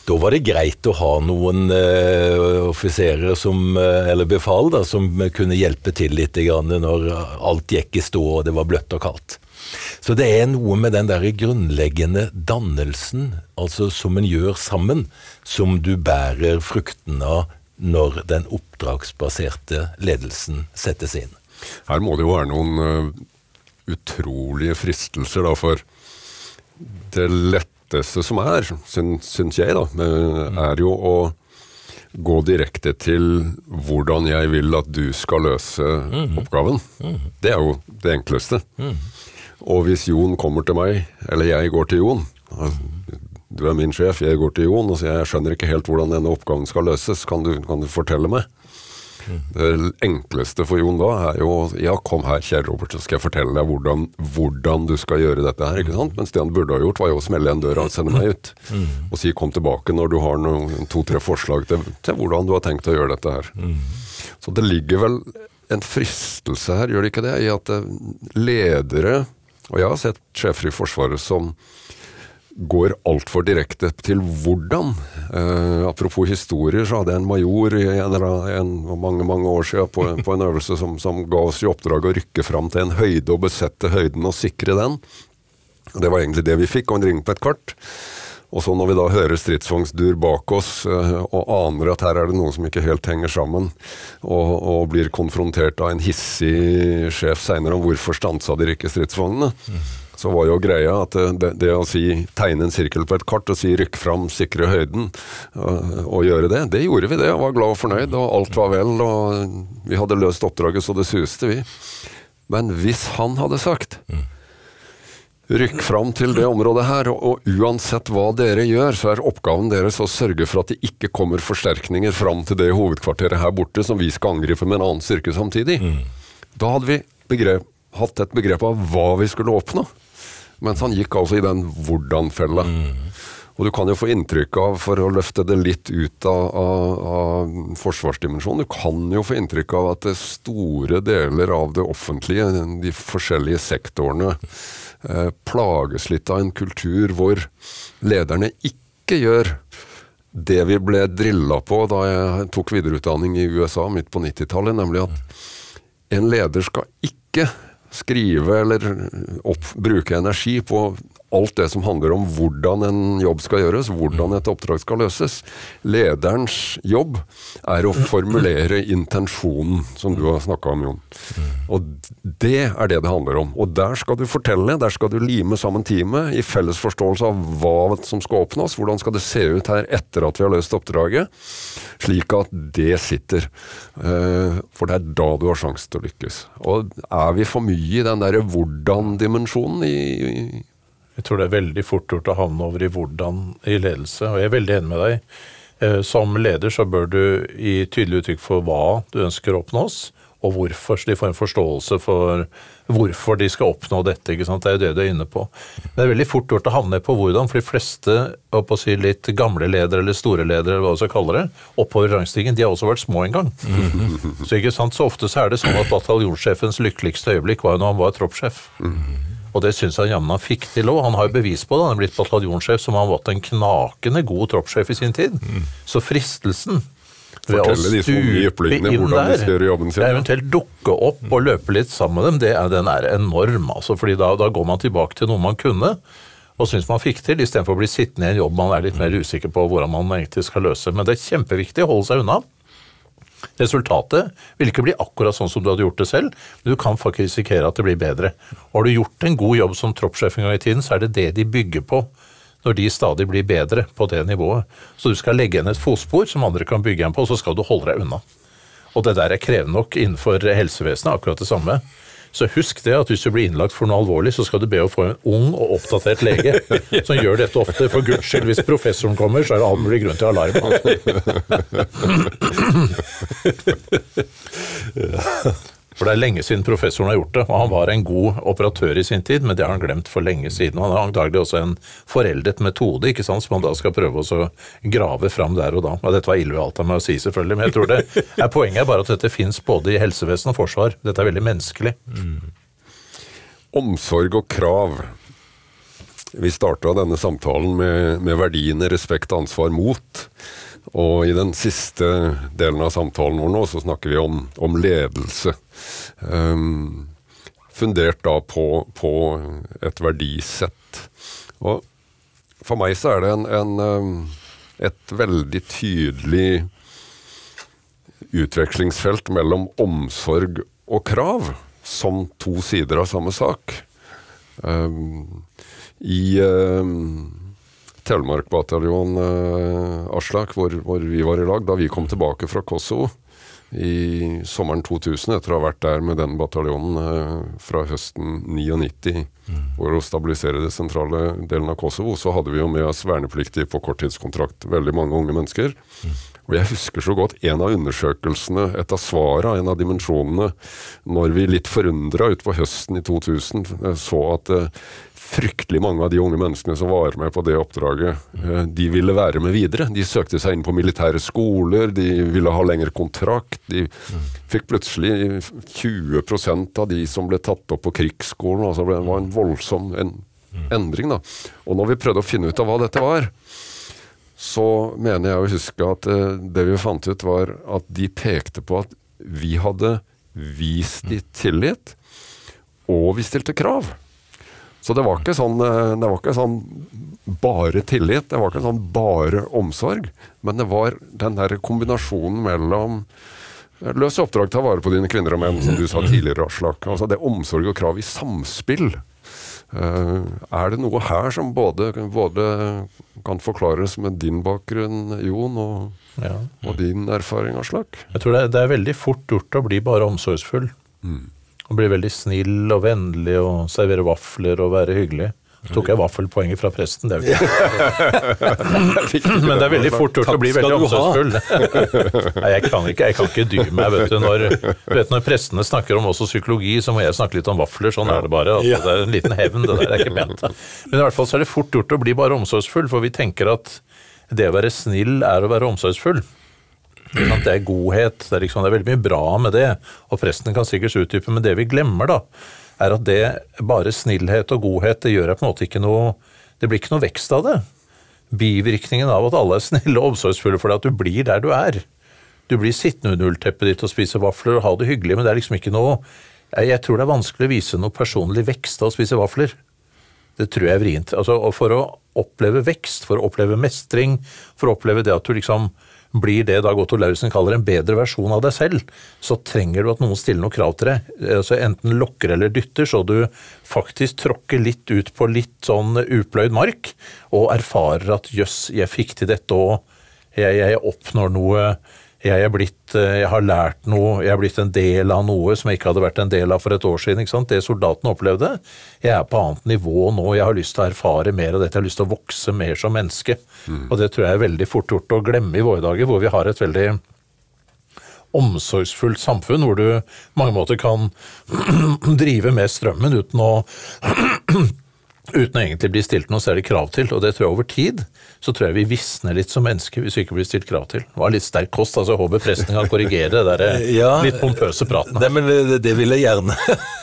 Da var det greit å ha noen uh, offiserer som, uh, eller befal da, som kunne hjelpe til litt grann når alt gikk i stå og det var bløtt og kaldt. Så det er noe med den der grunnleggende dannelsen, altså som en gjør sammen, som du bærer frukten av når den oppdragsbaserte ledelsen settes inn.
Her må det jo være noen eh, utrolige fristelser, da, for det letteste som er, syns, jeg, da, er jo å gå direkte til hvordan jeg vil at du skal løse oppgaven. Det er jo det enkleste. Og hvis Jon kommer til meg, eller jeg går til Jon Du er min sjef, jeg går til Jon og sier jeg skjønner ikke helt hvordan denne oppgaven skal løses, kan du, kan du fortelle meg? Det enkleste for Jon da er jo Ja, kom her, kjære Robert, så skal jeg fortelle deg hvordan, hvordan du skal gjøre dette her. ikke sant? Mens det han burde ha gjort, var jo å smelle igjen døra og sende meg ut. Og si kom tilbake når du har to-tre forslag til, til hvordan du har tenkt å gjøre dette her. Så det ligger vel en fristelse her, gjør det ikke det, i at eh, ledere Og jeg har sett sjefer i Forsvaret som går altfor direkte til hvordan. Eh, apropos historier, så hadde jeg en major en, en, mange mange år siden på, på en øvelse som, som ga oss i oppdrag å rykke fram til en høyde og besette høyden og sikre den. Det var egentlig det vi fikk, og en ring på et kart. Og så når vi da hører stridsvognsdur bak oss eh, og aner at her er det noe som ikke helt henger sammen, og, og blir konfrontert av en hissig sjef seinere om hvorfor stansa dere ikke stridsvognene, så var jo greia at det, det, å si tegne en sirkel på et kart og si rykk fram, sikre høyden, og, og gjøre det, det gjorde vi det, og var glad og fornøyd, og alt var vel, og vi hadde løst oppdraget så det suste, vi. Men hvis han hadde sagt Rykk fram til det området her, og, og uansett hva dere gjør, så er oppgaven deres å sørge for at det ikke kommer forsterkninger fram til det hovedkvarteret her borte som vi skal angripe med en annen styrke samtidig. Da hadde vi begrep, hatt et begrep av hva vi skulle oppnå. Mens han gikk altså i den hvordan-fella. Og du kan jo få inntrykk av, for å løfte det litt ut av, av, av forsvarsdimensjonen, du kan jo få inntrykk av at store deler av det offentlige, de forskjellige sektorene, eh, plages litt av en kultur hvor lederne ikke gjør det vi ble drilla på da jeg tok videreutdanning i USA midt på 90-tallet, nemlig at en leder skal ikke skrive eller opp, bruke energi på alt det som handler om hvordan en jobb skal gjøres, hvordan et oppdrag skal løses. Lederens jobb er å formulere intensjonen, som du har snakka om, Jon. Og det er det det handler om. Og der skal du fortelle, der skal du lime sammen teamet i felles forståelse av hva som skal oppnås, hvordan skal det se ut her etter at vi har løst oppdraget, slik at det sitter. Eh, for det er da du har sjanse til å lykkes. Og er vi for mye i den derre hvordan-dimensjonen i
jeg tror det er veldig fort gjort å havne over i hvordan i ledelse, og jeg er veldig enig med deg. Eh, som leder så bør du gi tydelig uttrykk for hva du ønsker å oppnås, og hvorfor, så de får en forståelse for hvorfor de skal oppnå dette. ikke sant? Det er jo det du er inne på. Men det er veldig fort gjort å havne på hvordan, for de fleste å si, litt gamle ledere eller store ledere, eller hva du skal kalle det, oppover rangstigen, de har også vært små en gang. Så ikke sant, så ofte så er det sånn at bataljonssjefens lykkeligste øyeblikk var jo når han var troppssjef. Og det syns jeg jammen han fikk til òg. Han har jo bevis på det. Han er blitt bataljonssjef som har vært en knakende god troppssjef i sin tid. Så fristelsen ved å stupe inn der,
sin.
eventuelt dukke opp og løpe litt sammen med dem, det er, den er enorm. Altså, fordi da, da går man tilbake til noe man kunne og syns man fikk til, istedenfor å bli sittende i en jobb man er litt mer usikker på hvordan man egentlig skal løse. Men det er kjempeviktig å holde seg unna. Resultatet vil ikke bli akkurat sånn som du hadde gjort det selv, men du kan faktisk risikere at det blir bedre. Og har du gjort en god jobb som troppssjef en gang i tiden, så er det det de bygger på når de stadig blir bedre på det nivået. Så du skal legge igjen et fotspor som andre kan bygge igjen på, og så skal du holde deg unna. Og det der er krevende nok innenfor helsevesenet, akkurat det samme. Så husk det at hvis du blir innlagt for noe alvorlig, så skal du be å få en ung og oppdatert lege [laughs] som gjør dette ofte. For guds skyld, hvis professoren kommer, så er det all mulig grunn til alarm. [laughs] [laughs] For det er lenge siden professoren har gjort det, og han var en god operatør i sin tid, men det har han glemt for lenge siden. Han har antagelig også en foreldet metode ikke sant, som han da skal prøve å grave fram der og da. Og dette var ille alt av meg å si, selvfølgelig, men jeg tror det er poenget er bare at dette fins både i helsevesen og forsvar. Dette er veldig menneskelig.
Omsorg og krav. Vi starta denne samtalen med, med verdiene respekt, ansvar, mot. Og i den siste delen av samtalen vår nå, så snakker vi om, om ledelse. Um, fundert da på, på et verdisett. Og for meg så er det en, en, um, et veldig tydelig utvekslingsfelt mellom omsorg og krav, som to sider av samme sak. Um, I um, Telemark bataljon uh, Aslak, hvor, hvor vi var i lag, da vi kom tilbake fra Kosovo i sommeren 2000, etter å ha vært der med den bataljonen eh, fra høsten 99 for å stabilisere det sentrale delen av Kosovo, så hadde vi jo med oss vernepliktige på korttidskontrakt, veldig mange unge mennesker. Og jeg husker så godt en av undersøkelsene, et av svara, en av dimensjonene, når vi litt forundra utpå høsten i 2000 eh, så at eh, fryktelig mange av de unge menneskene som var med på det oppdraget, eh, de ville være med videre. De søkte seg inn på militære skoler, de ville ha lengre kontrakt. De fikk plutselig 20% av de som ble tatt opp på krigsskolen. altså Det var en voldsom en, endring. da. Og når vi prøvde å finne ut av hva dette var, så mener jeg å huske at eh, det vi fant ut, var at de pekte på at vi hadde vist de tillit, og vi stilte krav. Så det var ikke sånn, eh, det var ikke sånn bare tillit, det var ikke sånn bare omsorg, men det var den der kombinasjonen mellom eh, Løs oppdrag, ta vare på dine kvinner og menn, som du sa tidligere, Aslak. Altså det omsorg og krav i samspill. Eh, er det noe her som både, både kan forklares med din bakgrunn, Jon, og,
Ja.
og din erfaring, Aslak?
Jeg tror det er, det er veldig fort gjort å bli bare omsorgsfull. Og bli veldig snill og vennlig og servere vafler og være hyggelig. Så tok jeg vaffelpoenget fra presten, det er jo ikke [laughs] Men det er veldig fort gjort å bli veldig omsorgsfull. [laughs] Nei, jeg kan ikke, jeg kan ikke dy meg, vet du. Når, vet, når prestene snakker om også psykologi, så må jeg snakke litt om vafler. Sånn er det bare. Altså, det er en liten hevn, det der er ikke pent. Men i hvert fall så er det fort gjort å bli bare omsorgsfull, for vi tenker at det å være snill er å være omsorgsfull. Det er godhet. Det er, liksom, det er veldig mye bra med det. Og presten kan sikkert utdype, men det vi glemmer, da, er at det bare snillhet og godhet, det gjør på en måte ikke noe Det blir ikke noe vekst av det. Bivirkningen av at alle er snille og omsorgsfulle for deg, at du blir der du er. Du blir sittende under ullteppet ditt og spise vafler og ha det hyggelig, men det er liksom ikke noe jeg tror det er vanskelig å vise noe personlig vekst av å spise vafler. det tror jeg er vrient. Altså, for å oppleve vekst, for å oppleve mestring, for å oppleve det at du liksom blir det Dag Otto Lauritzen kaller en bedre versjon av deg selv, så trenger du at noen stiller noen krav til deg. Altså Enten lokker eller dytter, så du faktisk tråkker litt ut på litt sånn upløyd mark, og erfarer at jøss, jeg fikk til dette òg, jeg, jeg oppnår noe jeg, er blitt, eh, jeg har lært noe, jeg er blitt en del av noe som jeg ikke hadde vært en del av for et år siden. Det soldatene opplevde. Jeg er på annet nivå nå, jeg har lyst til å erfare mer av dette, jeg har lyst til å vokse mer som menneske. Mm. Og det tror jeg er veldig fort gjort å glemme i våre dager, hvor vi har et veldig omsorgsfullt samfunn, hvor du på mange måter kan [clears throat] drive med strømmen uten å [clears throat] uten å egentlig bli stilt noe særlig krav til. Og det tror jeg over tid så tror jeg vi visner litt som mennesker hvis vi ikke blir stilt krav til. Det var litt sterk kost, altså jeg håper presten kan korrigere det der [laughs] eh, ja, litt pompøse praten.
Nei, men det, det, vil jeg gjerne.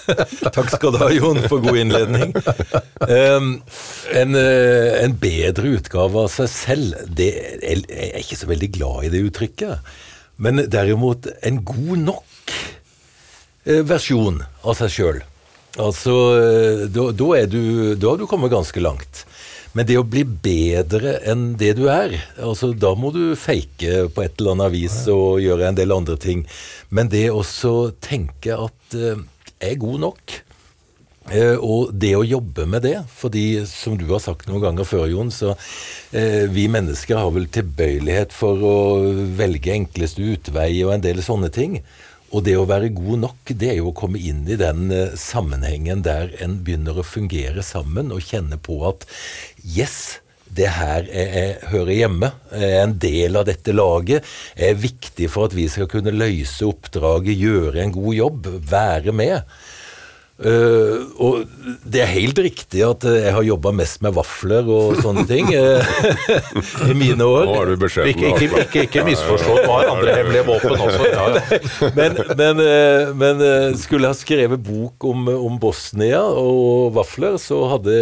[laughs] Takk skal du ha, Jon, for god innledning. Um, en, eh, en, bedre utgave av seg selv, det, jeg er ikke så veldig glad i det uttrykket. Men derimot en god nok eh, versjon av seg sjøl. Altså, eh, da, da, du, da har du kommet ganske langt. Men det å bli bedre enn det du er, altså da må du fake på et eller annet vis og gjøre en del andre ting. Men det å tenke at uh, jeg er god nok, uh, og det å jobbe med det fordi som du har sagt noen ganger før, Jon, så uh, vi mennesker har vel tilbøyelighet for å velge enkleste utvei og en del sånne ting. Og det å være god nok, det er jo å komme inn i den eh, sammenhengen der en begynner å fungere sammen og kjenne på at yes, det her jeg, jeg hører hjemme, er en del av dette laget, er viktig for at vi skal kunne løse oppdraget, gjøre en god jobb, være med. Uh, og det er helt riktig at jeg har jobba mest med vafler og sånne ting uh, [laughs] i mine år.
Nå har du beskjeden.
Ikke, ikke, ikke, ikke misforstå, du har andre hemmelige våpen også. Ja, ja.
men, men, uh, men skulle jeg ha skrevet bok om, om, Bosnia og vafler, så hadde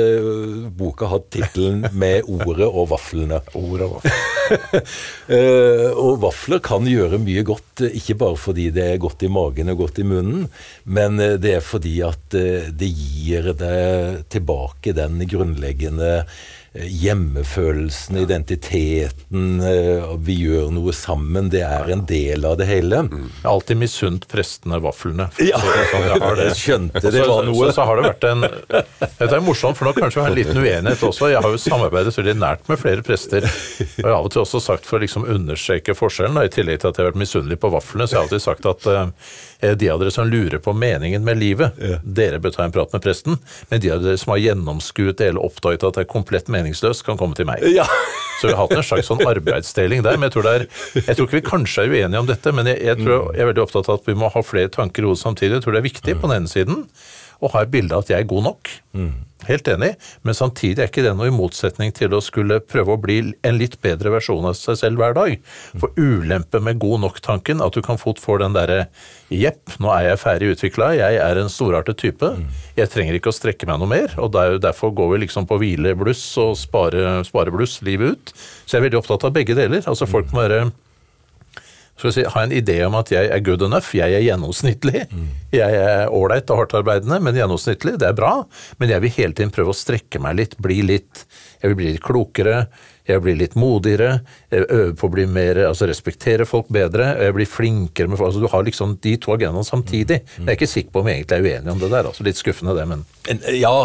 boka hatt tittelen 'Med ordet og vaflene'.
Ord og, vafler. [laughs]
og vafler kan gjøre mye godt, ikke bare fordi det er godt i magen og godt i munnen, men det er fordi at eh, det gir deg tilbake den grunnleggende eh, hjemmefølelsen, identiteten, eh, vi gjør noe sammen. Det er en del av det hele.
Mm. Jeg har alltid misunt prestene vaflene. [laughs]
Ja, jeg, skjønte det var noe.
Så, så, har det vært en Dette er morsomt, for nå kanskje vi har en liten uenighet også. Jeg har jo samarbeidet veldig nært med flere prester. Og jeg har av og til også sagt for å liksom understreke forskjellen, da, i tillegg til at jeg har vært misunnelig på vaflene, så jeg har alltid sagt at Eh, de av dere som lurer på meningen med livet, ja. dere bør ta en prat med presten. Men de av dere som har gjennomskuet det eller oppdaget at det er komplett meningsløst, kan komme til meg. Ja. [laughs] Så vi har hatt en slags sånn arbeidsdeling der. Men jeg tror, er, jeg tror, ikke vi kanskje er uenige om dette, men jeg, jeg, tror, jeg er veldig opptatt av at vi må ha flere tanker i hodet samtidig. Jeg tror det er viktig på den ene siden å ha et bilde av at jeg er god nok. Mm. Helt enig, men samtidig er ikke det noe i motsetning til å skulle prøve å bli en litt bedre versjon av seg selv hver dag. For ulempe med god nok-tanken, at du kan fort få den derre jepp, nå er jeg ferdig utvikla, jeg er en storartet type, jeg trenger ikke å strekke meg noe mer, og derfor går vi liksom på hvilebluss og spare, sparebluss livet ut. Så jeg er veldig opptatt av begge deler. Altså folk må være si, ha en idé om at jeg er good enough, jeg er gjennomsnittlig. Mm. Jeg er ålreit og hardtarbeidende, men gjennomsnittlig, det er bra. Men jeg vil hele tiden prøve å strekke meg litt, bli litt Jeg vil bli litt klokere, jeg blir litt modigere, jeg øver på å bli mer, altså respektere folk bedre, og jeg blir flinkere med folk. altså Du har liksom de to agendaene samtidig. Mm. Jeg er ikke sikker på om vi egentlig er uenige om det der. altså Litt skuffende det, men
Ja,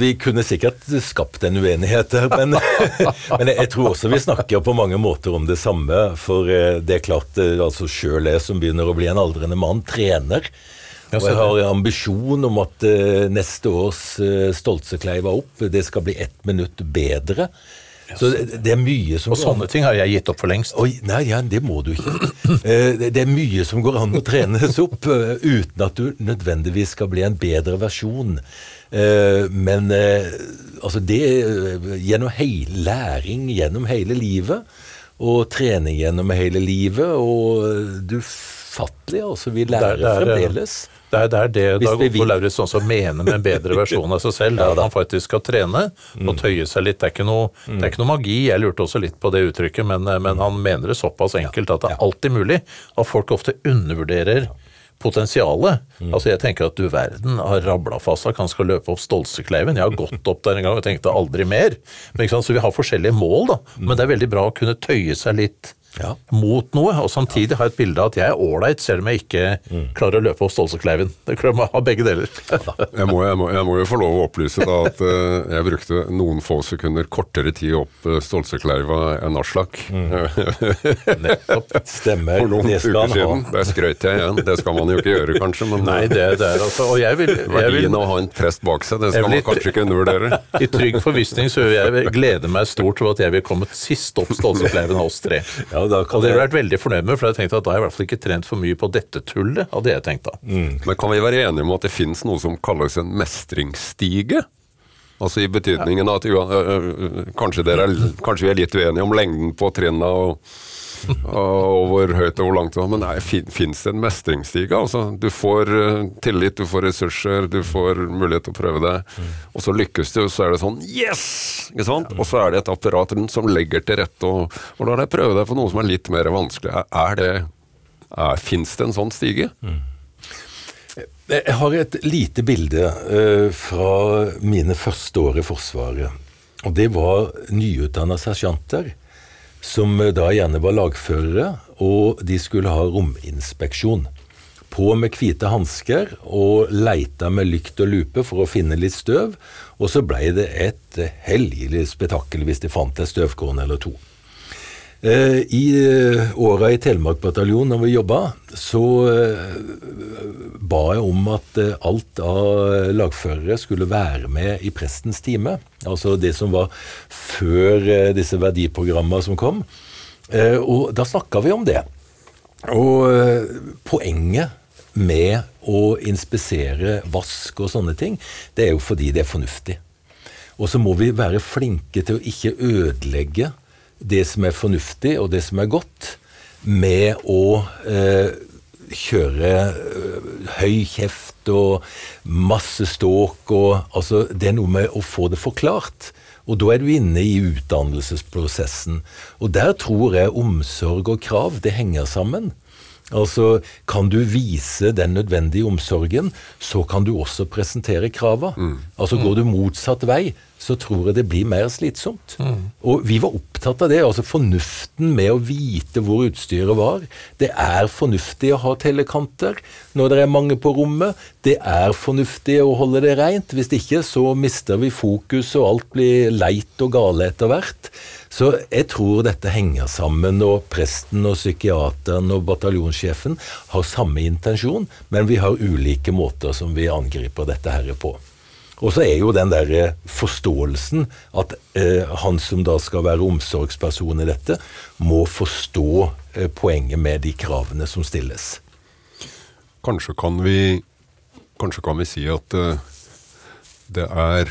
vi kunne sikkert skapt en uenighet her, men, [laughs] men jeg tror også vi snakker på mange måter om det samme. For eh, det er klart, altså sjøl jeg som begynner å bli en aldrende mann, trener. Og jeg har ambisjon om at neste års Stoltsekleiva opp, det skal bli ett minutt bedre. Så det, det, er mye som
Og sånne ting har jeg gitt opp for lengst.
Oi, nei, ja, det må du ikke. Eh, det er mye som går an å trenes opp eh, uten at du nødvendigvis skal bli en bedre versjon. Eh, men altså det Gjennom hele læring gjennom hele livet, og trening gjennom hele livet, og du fattelig, altså Vi lærer der, der, er, fremdeles.
Det er, det er det Dag Otto Lauritzen også mener med en bedre [laughs] versjon av seg selv. Det er at han faktisk skal trene og mm. tøye seg litt. Det er ikke noe, mm. er ikke noe magi. Jeg lurte også litt på det uttrykket, men, men han mener det såpass enkelt at det er alltid mulig. At folk ofte undervurderer potensialet. Altså Jeg tenker at du verden har rabla fast at han skal løpe opp Stolsekleiven. Jeg har gått opp der en gang og tenkte aldri mer. Men? Så vi har forskjellige mål, da. Men det er veldig bra å kunne tøye seg litt
Ja.
mot noe, og samtidig ha et bilde av at jeg er ålreit, selv om jeg ikke klarer å løpe opp Stålsekleiven. Det klarer man å ha begge deler.
Jeg må, jeg, må, jeg må jo få lov å opplyse da at uh, jeg brukte noen få sekunder kortere tid opp uh, Stolsekleiva enn Aslak. [laughs]
Nettopp.
Stemmer.
For noen uker siden. Der skrøt jeg igjen. Det skal man jo ikke gjøre, kanskje. Men
Nei, det, det er altså Og jeg vil, jeg
verdien av å ha en prest bak seg, det skal man kanskje ikke undervurdere. [laughs]
I trygg forvissning så vil jeg glede meg stort over at jeg vil komme sist opp Stålsekleiven av oss tre.
Ja, da kan
Og det har jeg vært veldig fornøyd med, for jeg tenkte at da har jeg i hvert fall ikke trent for mye på dette tullet. hadde jeg tenkt da.
Men kan vi være enige om at det fins noe som kalles en mestringsstige? Altså i betydningen at ø- ø- kanskje, dere er, kanskje vi er litt uenige om lengden på trinna og, og hvor høyt og hvor langt, det var. men fins det en mestringsstige? Altså, du får ø, tillit, du får ressurser, du får mulighet til å prøve deg. Og så lykkes du, så er det sånn Yes! Ikke sant? Og så er det et apparat rundt som legger til rette, og, og la deg prøve deg på noe som er litt mer vanskelig. Er- det Fins det en sånn stige?
Jeg har et lite bilde uh, fra mine første år i Forsvaret. Og det var nyutdanna sersjanter, som eh, da gjerne var lagførere, og de skulle ha rominspeksjon. På med hvite hansker og leita med lykt og lupe for å finne litt støv. Og så blei det et helgelig hellig spetakkel hvis de fant et støvkorn eller to. Eh, I eh, åra i Telemark bataljon når vi jobba, så eh, ba jeg om at alt av lagførere skulle være med i prestens time. Altså det som var før disse verdiprogrammene som kom. Og da snakka vi om det. Og poenget med å inspisere vask og sånne ting, det er jo fordi det er fornuftig. Og så må vi være flinke til å ikke ødelegge det som er fornuftig og det som er godt, med å eh, kjøre eh, høy kjeft og masse ståk og Altså, det er noe med å få det forklart. Og da er du inne i utdannelsesprosessen. Og der tror jeg omsorg og krav, det henger sammen. Altså, kan du vise den nødvendige omsorgen, så kan du også presentere krava. Altså, går du motsatt vei, så tror jeg det blir mer slitsomt. Og vi var opptatt av det, altså fornuften med å vite hvor utstyret var. Det er fornuftig å ha tellekanter når det er mange på rommet. Det er fornuftig å holde det rent. Hvis ikke så mister vi fokus, og alt blir leit og gale etter hvert. Så jeg tror dette henger sammen, og presten og psykiateren og bataljonssjefen har samme intensjon, men vi har ulike måter som vi angriper dette her på. Og så er jo den der eh, forståelsen at eh, han som da skal være omsorgsperson i dette, må forstå eh, poenget med de kravene som stilles.
Kanskje kan vi, kanskje kan vi si at eh, det er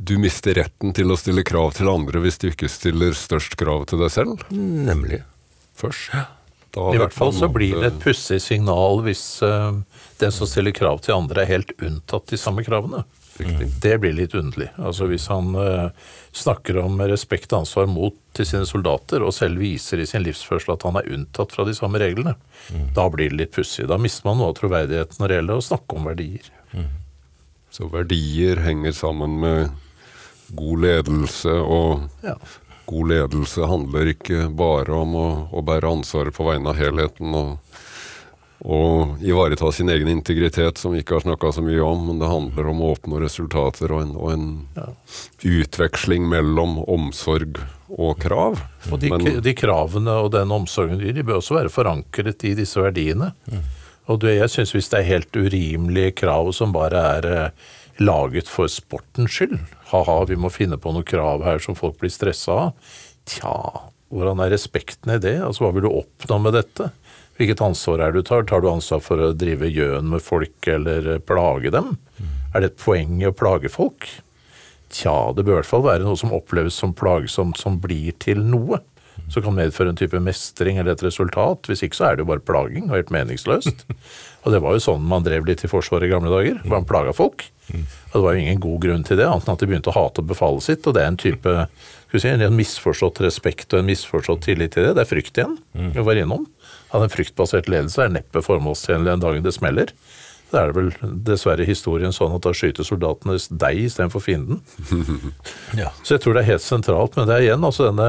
Du mister retten til å stille krav til andre hvis du ikke stiller størst krav til deg selv
Nemlig.
først.
I hvert fall så blir det et pussig signal hvis uh, den som stiller krav til andre, er helt unntatt de samme kravene. Det blir litt underlig. Altså Hvis han uh, snakker om respekt og ansvar mot til sine soldater, og selv viser i sin livsførsel at han er unntatt fra de samme reglene, da blir det litt pussig. Da mister man noe av troverdigheten når det gjelder å snakke om verdier.
Så verdier henger sammen med god ledelse, og
Ja.
god ledelse handler ikke bare om å, å bære ansvaret på vegne av helheten og, og ivareta sin egen integritet, som vi ikke har snakka så mye om, men det handler om å oppnå resultater og en, og en utveksling mellom omsorg og krav.
Og de,
Men-
de kravene og den omsorgen de de bør også være forankret i disse verdiene. Og det, jeg syns hvis det er helt urimelige krav som bare er eh, laget for sportens skyld, ha-ha, vi må finne på noen krav her som folk blir stressa av, tja, hvordan er respekten i det? Altså, hva vil du oppnå med dette? Hvilket ansvar er det du tar? Tar du ansvar for å drive gjøn med folk eller plage dem? Er det et poeng i å plage folk? Tja, det bør i hvert fall være noe som oppleves som plagsomt, som blir til noe. Som kan medføre en type mestring eller et resultat. Hvis ikke så er det jo bare plaging og helt meningsløst. [laughs] Og det var jo sånn man drev litt i Forsvaret i gamle dager. Man plaga folk. Og det var jo ingen god grunn til det, annet enn at de begynte å hate befalet sitt. Og det er en type skal vi si, en misforstått respekt og en misforstått tillit til det. Det er frykt igjen. Vi var innom. at en fryktbasert ledelse er neppe formålstjenlig den dagen det smeller. Da er det vel dessverre historien sånn at da skyter soldatene deg istedenfor fienden. [laughs]
Ja.
Så jeg tror det er helt sentralt, men det er igjen altså denne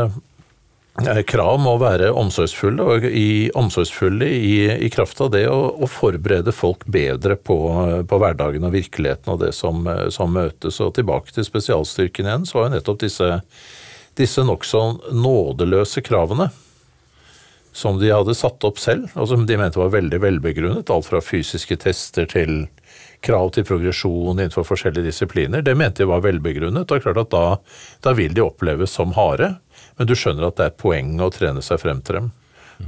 Krav må være omsorgsfulle, og i, omsorgsfulle i, i kraft av det å, å forberede folk bedre på, på, hverdagen og virkeligheten og det som, eh, som, møtes. Og tilbake til spesialstyrken igjen, så var jo nettopp disse, disse nokså nådeløse kravene som de hadde satt opp selv, og som de mente var veldig velbegrunnet. Alt fra fysiske tester til krav til progresjon innenfor forskjellige disipliner. Det mente de var velbegrunnet. og klart at da, da, vil de oppleves som harde, men du skjønner at det er poeng å trene seg frem til dem.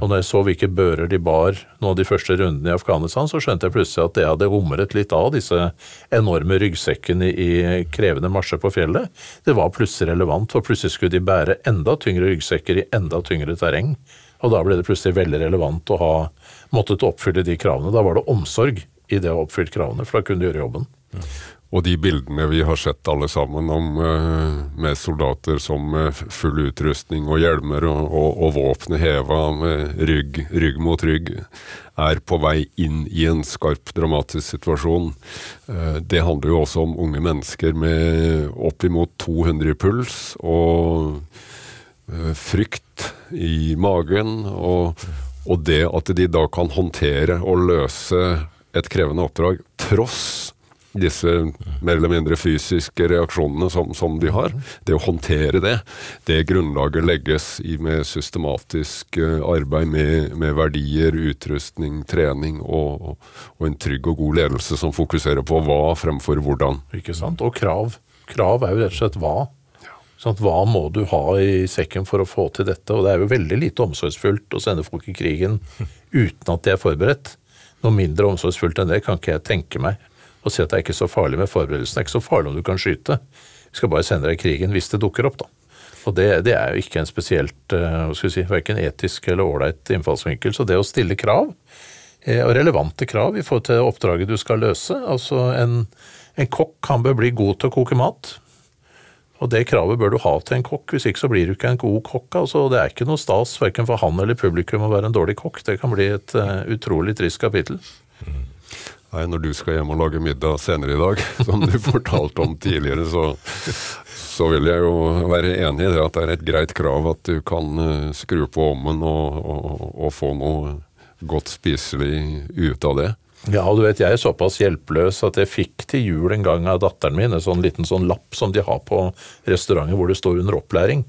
Og når jeg så hvilke bører de bar nå de første rundene i Afghanistan, så skjønte jeg plutselig at det hadde humret litt av disse enorme ryggsekkene i krevende marsjer på fjellet. Det var plutselig relevant, for plutselig skulle de bære enda tyngre ryggsekker i enda tyngre terreng. Og da ble det plutselig veldig relevant å ha måttet oppfylle de kravene. Da var det omsorg i det å oppfylle kravene, for da kunne du gjøre jobben.
Og de bildene vi har sett alle sammen om uh, med soldater som med full utrustning og hjelmer og, og, og våpenet heva med rygg, rygg, mot rygg, er på vei inn i en skarp, dramatisk situasjon. Uh, det handler jo også om unge mennesker med oppimot 200 i puls og frykt i magen, og, og, det at de da kan håndtere og løse et krevende oppdrag tross disse mer eller mindre fysiske reaksjonene som, som, de har. Det å håndtere det, det grunnlaget legges i med systematisk eh, arbeid med, med verdier, utrustning, trening og, og, en trygg og god ledelse som fokuserer på hva fremfor hvordan.
Ikke sant, Og krav. Krav er jo rett og slett hva. Sånn hva må du ha i sekken for å få til dette? Og det er jo veldig lite omsorgsfullt å sende folk i krigen [laughs] uten at de er forberedt. Noe mindre omsorgsfullt enn det kan ikke jeg tenke meg. Å si at det er ikke så farlig med forberedelsen. Det er ikke så farlig om du kan skyte. Vi skal bare sende deg i krigen hvis det dukker opp, da. Og det, det er jo ikke en spesielt hva skal vi si, verken etisk eller ålreit innfallsvinkel. Så det å stille krav, eh, og relevante krav i forhold til oppdraget du skal løse Altså en, en kokk kan bør bli god til å koke mat. Og det kravet bør du ha til en kokk, hvis ikke så blir du ikke en god kokk. Altså, det er ikke noe stas verken for han eller publikum å være en dårlig kokk. Det kan bli et uh, utrolig trist kapittel.
Nei, Når du skal hjem og lage middag senere i dag, [laughs] som du fortalte om tidligere, så, så, vil jeg jo være enig i det at det er et greit krav at du kan uh, skru på ovnen og, og, og få noe godt spiselig ut av det.
Ja, og du vet, jeg er såpass hjelpeløs at jeg fikk til jul en gang av datteren min en sånn liten sånn lapp som de har på restauranter hvor det står under opplæring.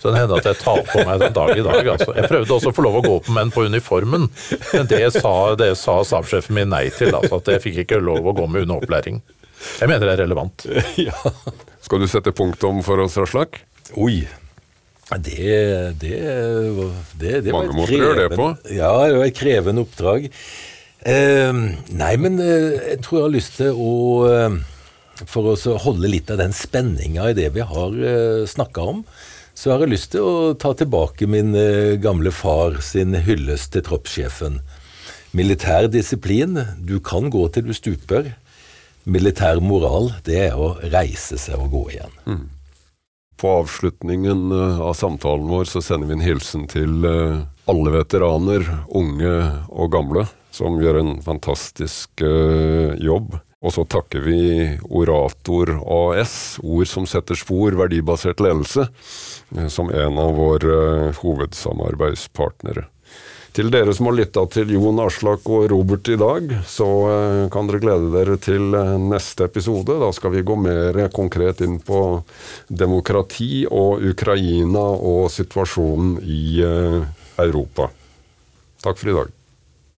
Så det hender at jeg tar på meg den dag i dag. Altså. Jeg prøvde også å få lov å gå på menn på uniformen, men det sa, det sa stabssjefen min nei til. Altså, at jeg fikk ikke lov å gå med under opplæring. Jeg mener det er relevant. [laughs]
Ja. Skal du sette punktum for oss, Raslak?
Oi. Det, det, det, det
Mange måter å gjøre det på.
Ja, det var et krevende oppdrag. Uh, nei, men uh, jeg tror jeg har lyst til å uh, For å holde litt av den spenninga i det vi har uh, snakka om, så har jeg lyst til å ta tilbake min gamle far sin hyllest til troppssjefen. Militær disiplin, du kan gå til du stuper. Militær moral, det er å reise seg og gå igjen. Mm.
På avslutningen av samtalen vår så sender vi en hilsen til alle veteraner, unge og gamle som gjør en fantastisk uh, jobb. Og så takker vi Orator AS, Ord som setter spor, verdibasert ledelse, uh, som en av våre uh, hovedsamarbeidspartnere. Til dere som har lytta til Jon Aslak og Robert i dag, så kan dere glede dere til neste episode. Da skal vi gå mer konkret inn på demokrati og Ukraina og situasjonen i Europa. Takk for i dag.